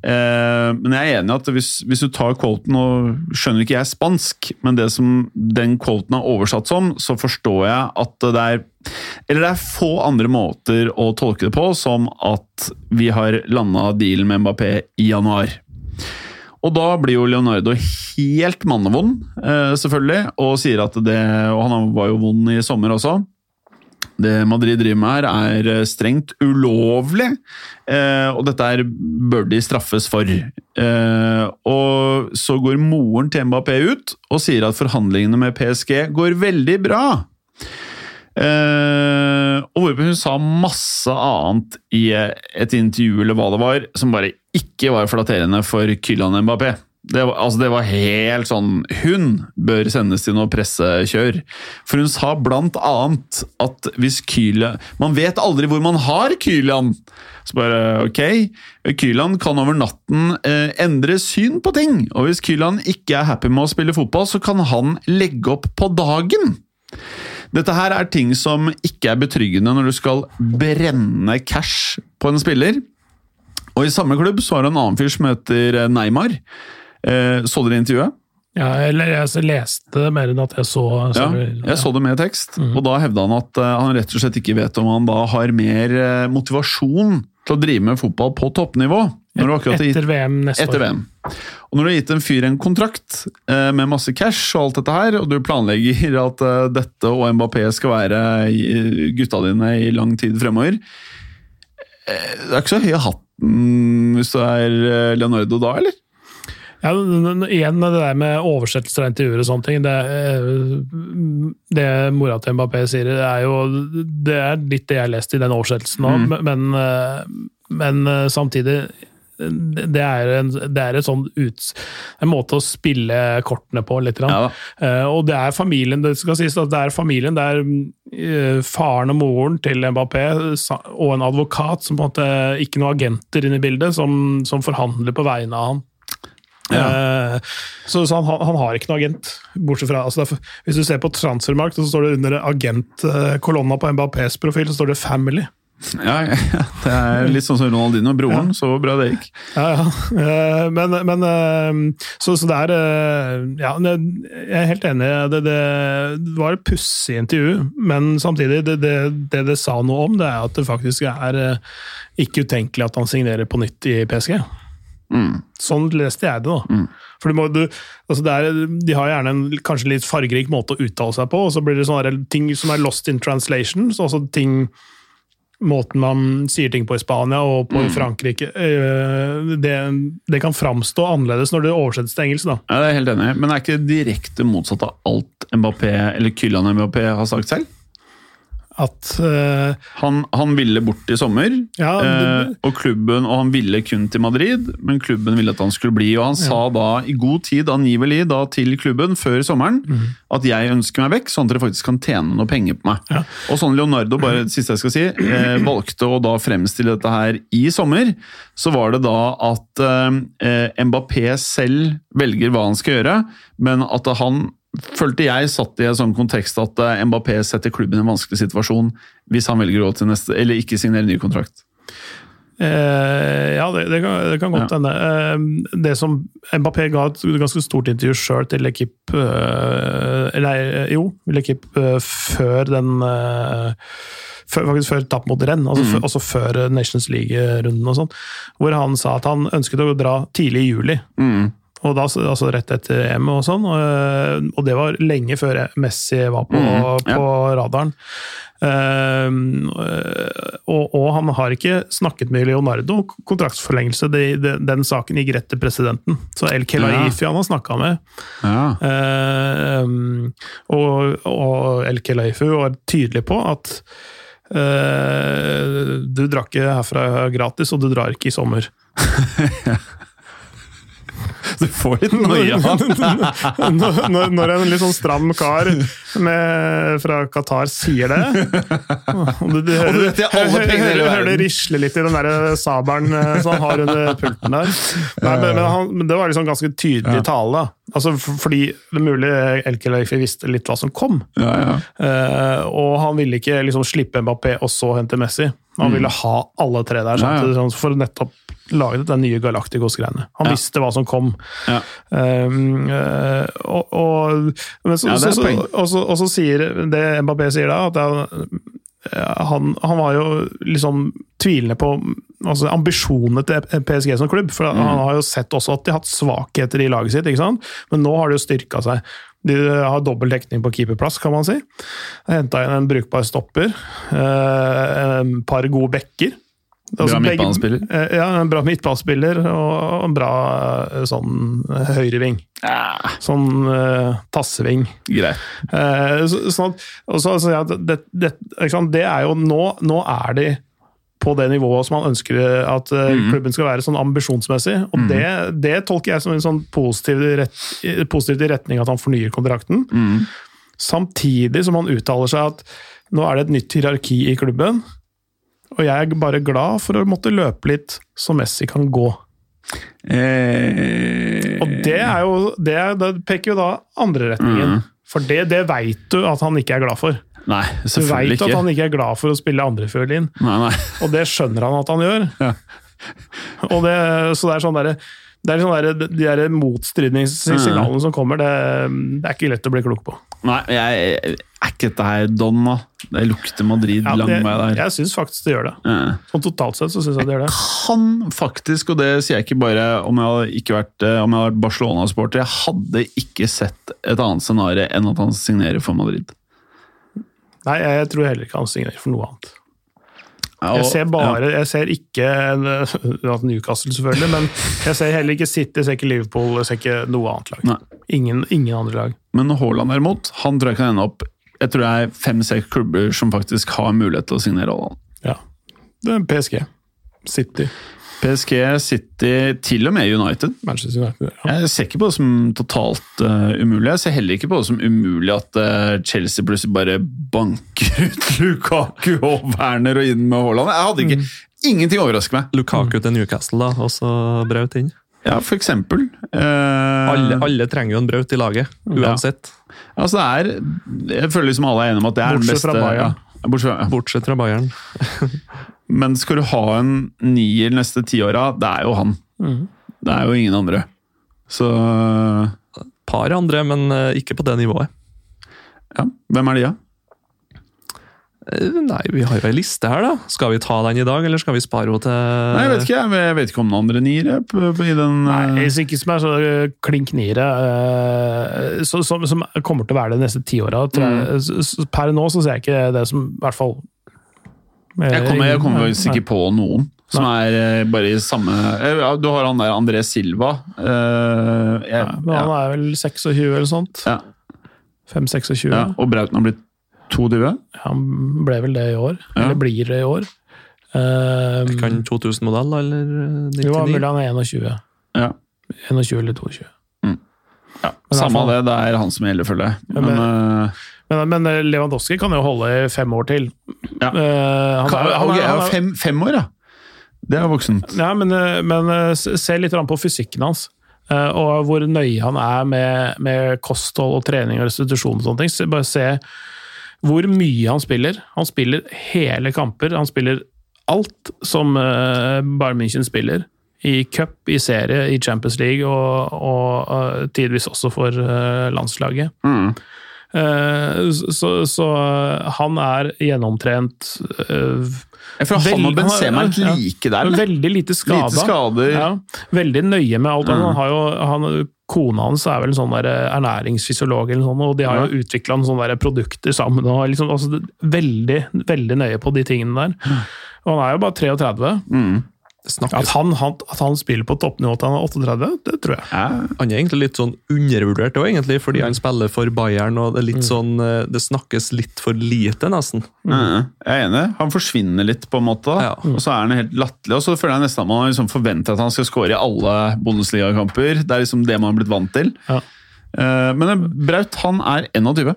Eh, men jeg er enig i at hvis, hvis, du tar Colton og skjønner ikke jeg spansk, men det som den Colton er oversatt som, så forstår jeg at det er Eller det er få andre måter å tolke det på som at vi har landa dealen med Mbappé i januar. Og da blir jo Leonardo helt mannevond, eh, selvfølgelig, og sier at det Og han var jo vond i sommer også. Det Madrid driver med her, er eh, strengt ulovlig, eh, og dette her bør de straffes for. Og så går moren til Mbappé ut og sier at forhandlingene med PSG går veldig bra. Og hun sa masse annet i et intervju eller hva det var, som bare ikke var flatterende for Kylian Mbappé. Det var, altså det var, helt sånn Hun bør sendes til noe pressekjør. For hun sa blant annet at hvis Kylian Man vet aldri hvor man har Kylian! Så bare ok, Kylian kan over natten eh, endre syn på ting. Og hvis Kylian ikke er happy med å spille fotball, så kan han legge opp på dagen. Dette her er ting som ikke er betryggende når du skal brenne cash på en spiller. Og i samme klubb så har du en annen fyr som heter eh, Neymar. Eh, så dere intervjuet? Ja, eller jeg leste det mer enn at jeg så Ja, jeg så det med tekst, mm. og da hevda han at uh, han rett og slett ikke vet om han da har mer uh, motivasjon til å drive med fotball på toppnivå. etter gitt, VM neste etter VM. Og når du har gitt en fyr en kontrakt med masse cash og alt dette her, og du planlegger at dette og Mbappé skal være gutta dine i lang tid fremover Det er ikke så høy hatt Mm, hvis du er eh, Leonardo da, eller? Ja, igjen det der med oversettelser av intervjuer og sånne ting. Det, eh, det mora til Mbappé sier, det er jo det er litt det jeg har lest i den oversettelsen òg, mm. men, eh, men, samtidig det er, en, det er sånn ut, en måte å spille kortene på, litt. Ja, og det er familien, det skal sies at det er familien. Det er faren og moren til Mbappé og en advokat, som på en måte ikke noen agenter inne i bildet, som, som forhandler på vegne av han. Ja. Uh, så, så han, han, har ikke noen agent, bortsett fra altså derfor, Hvis du ser på transfermarkt, så står det under agentkolonna på Mbappés profil, så står det 'Family'. Ja, ja, det er litt sånn som Ronaldinho. Broren, ja. så bra det gikk. Ja, ja. Eh, men, men eh, så, så, det er Ja, jeg er helt enig. Det, det, det var et pussig intervju, men samtidig, det, det, det det sa noe om, det er at det faktisk er ikke utenkelig at han signerer på nytt i PSG. Mm. Sånn leste jeg det, da. Mm. For du må, du, altså er, De har gjerne en kanskje litt fargerik måte å uttale seg på, og så blir det sånne ting som er lost in translation. Så også ting måten man sier ting på i Spania og på mm. Frankrike eh, det, det, kan framstå annerledes når det oversettes til engelsk. da. Ja, det er helt enig Men Men er ikke direkte motsatt av alt Mbappé eller Kylian Mbappé har sagt selv? At uh, han, han, ville bort i sommer, ja, uh, og klubben og han ville kun til Madrid, men klubben ville at han skulle bli. og Han ja. sa da i god tid angivelig da til klubben før sommeren mm. at jeg ønsker meg vekk, sånn at dere faktisk kan tjene noe penger på meg. Ja. Og sånn Leonardo bare det siste jeg skal si, uh, valgte å da fremstille dette her i sommer, så var det da at Mbappé selv velger hva han skal gjøre, men at han følte jeg satt i en sånn kontekst at eh, Mbappé setter klubben i en vanskelig situasjon hvis han velger å til neste, eller ikke signere ny kontrakt. Eh, ja, det, det, kan, det, kan, godt hende. Ja. Eh, det som Mbappé ga et ganske stort intervju sjøl til Lekip eh, Eller jo, Lekip eh, før den eh, før, faktisk før tap mot renn, altså, mm. før, også før Nations League-runden og sånn, hvor han sa at han ønsket å dra tidlig i juli. Mm. Og da, altså rett etter EM og sånn, og, og, det var lenge før Messi var på, mm, ja. på radaren. Uh, og, og, han har ikke snakket med Leonardo kontraktsforlengelse. Det, det, den saken gikk rett til presidenten. Så El Kelaifi ja. han har snakka med. Ja. Uh, og, og, El Kelaifi var tydelig på at uh, du drar ikke herfra gratis, og du drar ikke i sommer. Du får litt noia. når, når- når en litt sånn stram kar med, fra Qatar sier det Og du, du, hører, hører, det risle litt i den der sabelen eh, som han har under pulten der. Nei, men, men, han, men det var liksom ganske tydelig tale. Altså, fordi det er mulig Elkelaifi visste litt hva som kom. Ja, ja. Uh, og han ville ikke liksom slippe Mbappé og så hente Messi. Han ville ha alle tre der sant? Sånn, for nettopp lage den nye Galacticos-greiene. Han Ja. visste hva som kom. Ja. Um, eh, og, og, så, Ja, er så, så, og, så, sier det Mbappé sier da, at han, eh, han, han var jo liksom tvilende på altså, ambisjonene til PSG som klubb. For Mm. han har jo sett også at de har hatt svakheter i laget sitt, ikke sant? men nå har de jo styrka seg. De har dobbel dekning på keeperplass, kan man si. Henta inn en brukbar stopper, Et par gode backer. Bra midtbanespiller. eh, Ja, en bra midtbanespiller og en bra eh, sånn høyreving. Ja, Sånn uh, tasseving. greit. Uh, så, sånn at, så, så, ja, det, det, det er jo nå, nå er de på det nivået som man ønsker at eh, klubben skal være, sånn ambisjonsmessig. Og det, det tolker jeg som en sånn positiv, rett, positivt i retning at han fornyer kontrakten. Samtidig som han uttaler seg at nå er det et nytt hierarki i klubben, og jeg er bare glad for å måtte løpe litt så Messi kan gå. Eh, Og det er jo Det, det peker jo da andre retningen. For det, det veit du at han ikke er glad for. Nei, selvfølgelig ikke. Du veit at han ikke er glad for å spille andrefiolin, og det skjønner han at han gjør. Ja. Og det, så det er sånn derre det er sånn der, De der motstridningssignalene som kommer, det, det er ikke lett å bli klok på. nei jeg, er ikke dette her Don, da? Det lukter Madrid Ja, lang vei der. jeg syns faktisk det gjør det. Ja. Sånn totalt sett så syns jeg det gjør det. Jeg kan faktisk, og det sier jeg ikke bare om jeg hadde ikke vært, eh, om jeg vært Barcelona-sporter, jeg hadde ikke sett et annet scenario enn at han signerer for Madrid. Nei, jeg tror heller ikke han signerer for noe annet. Jeg ser bare, jeg ser ikke Newcastle, selvfølgelig, men jeg ser heller ikke City, jeg ser ikke Liverpool, jeg ser ikke noe annet lag. Ingen, ingen andre lag. Men Haaland derimot, han tror jeg kan ende opp Jeg tror det er fem-seks klubber som faktisk har mulighet til å signere Haaland. Ja. Det er PSG. City. PSG, City, til og med United. Manchester United. Ja. Jeg ser ikke på det som totalt uh, umulig. Jeg ser heller ikke på det som umulig at uh, Chelsea plutselig bare banker ut Lukaku og Werner og inn med Haaland. Jeg hadde ikke Ingenting overrasker meg. Lukaku til Newcastle, da, og så Braut inn. Ja, for eksempel. Uh, Alle, alle trenger jo en Braut i laget, uansett. Altså, det er Jeg føler liksom alle er enige om at det er den beste. Ja, bortsett fra, ja. Bortsett fra Bayern. Men skal du ha en nier neste tiåra, det er jo han. Det er jo ingen andre. Så Par andre, men eh, ikke på det nivået. ja, hvem er de, da? Eh, Nei, vi har jo ei liste her, da. Skal vi ta den i dag, eller skal vi spare henne til Nei, Jeg vet ikke, jeg, jeg vet ikke om noen andre niere i den Nei, eh, hvis ikke som er så øh, klink niere, så- som, som kommer til å være det de neste tiåra. Mm. Per nå så ser jeg ikke det som i hvert fall eh, Jeg kommer, jeg kommer faktisk ikke på noen som er eh, bare i samme eh, Du har han der André Silva. eh, jeg, Nei, men han ja, er vel 26 eller sånt. Ja. 5-26. ja, og Brauten har blitt 22. Han ble vel det i år. Ja. Eller blir det i år. Um, Kan 2000-modell, eller 99? jo, mulig han er 21. Ja. 21 eller 22. Ja, Men Samme det, det er han som gjelder, følger jeg. Ja, Men, men- uh, Men, men Lewandowski kan jo holde i fem år til. Ja. Uh, han kan, han er- han er- fem, fem år, ja. Det er voksent. Ja, men, eh, men eh, se litt på fysikken hans. eh, Og hvor nøye han er med, med kosthold og trening og restitusjon og sånne ting. Så Bare se hvor mye han spiller. Han spiller hele kamper. Han spiller alt som eh, Bayern München spiller. I cup, i serie, i Champions League og, og eh, tidvis også for eh, landslaget. Mm. Så, så han er gjennomtrent. Eh, han Vel, han og Benzema er litt ja. like der. Veldig lite skada. Lite skader. Ja, veldig nøye med alt. Mm. Han har jo, han, kona hans er vel en sånn der ernæringsfysiolog, eller sånn, og de har Ja. jo utvikla sånne produkter sammen. og liksom, altså, Veldig veldig nøye på de tingene der. Og han er jo bare 33. Mm. Det snakkes, At han, han, at han spiller på toppnivå til han er 38, det tror jeg. Ja. Han er egentlig litt sånn undervurdert òg, egentlig, fordi han spiller for Bayern. og Det er litt sånn, eh, det snakkes litt for lite, nesten. Mhm. Jeg er enig. Han forsvinner litt, på en måte. Ja. Og så er han helt latterlig. Og så føler jeg nesten at man liksom forventer at han skal skåre i alle Bundesliga-kamper. Det er liksom det man har blitt vant til. Ja. Eh, Men Braut han er 21.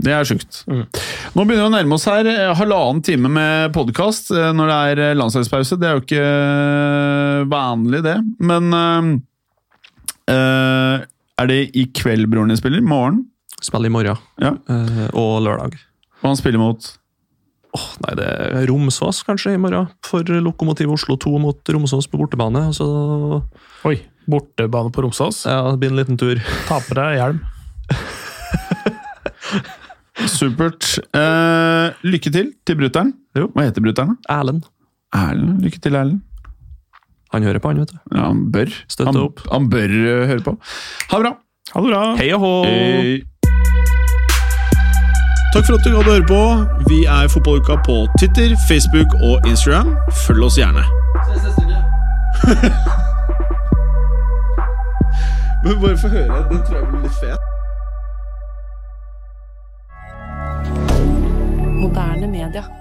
Det er sjukt. Nå begynner vi å nærme oss her eh, halvannen time med podkast når det er eh, landslagspause. Det er jo ikke eh, vanlig, det. Men eh, eh, er det i kveld broren din spiller? Morgen? Spiller i morgen Ja. eh, og lørdag. Og han spiller mot Åh, nei, det er Romsås kanskje i morgen, for Lokomotiv Oslo 2 mot Romsås på bortebane. så Oi, bortebane på Romsås. ja, det blir en liten tur. Taper deg hjelm. Supert. Eh, lykke til til brutter'n. Hva heter brutter'n? Erlend. Erlend. Lykke til, Erlend. Han hører på, han, vet du. Ja, han bør. Støtte han, opp. Han bør uh, høre på. Ha det bra. Ha det bra. Hei og hå! Hei. Takk for at du hadde høre på. Vi er Fotballuka på Twitter, Facebook og Instagram. Følg oss gjerne. Men bare få høre. Den tror jeg blir litt fet. Moderne media.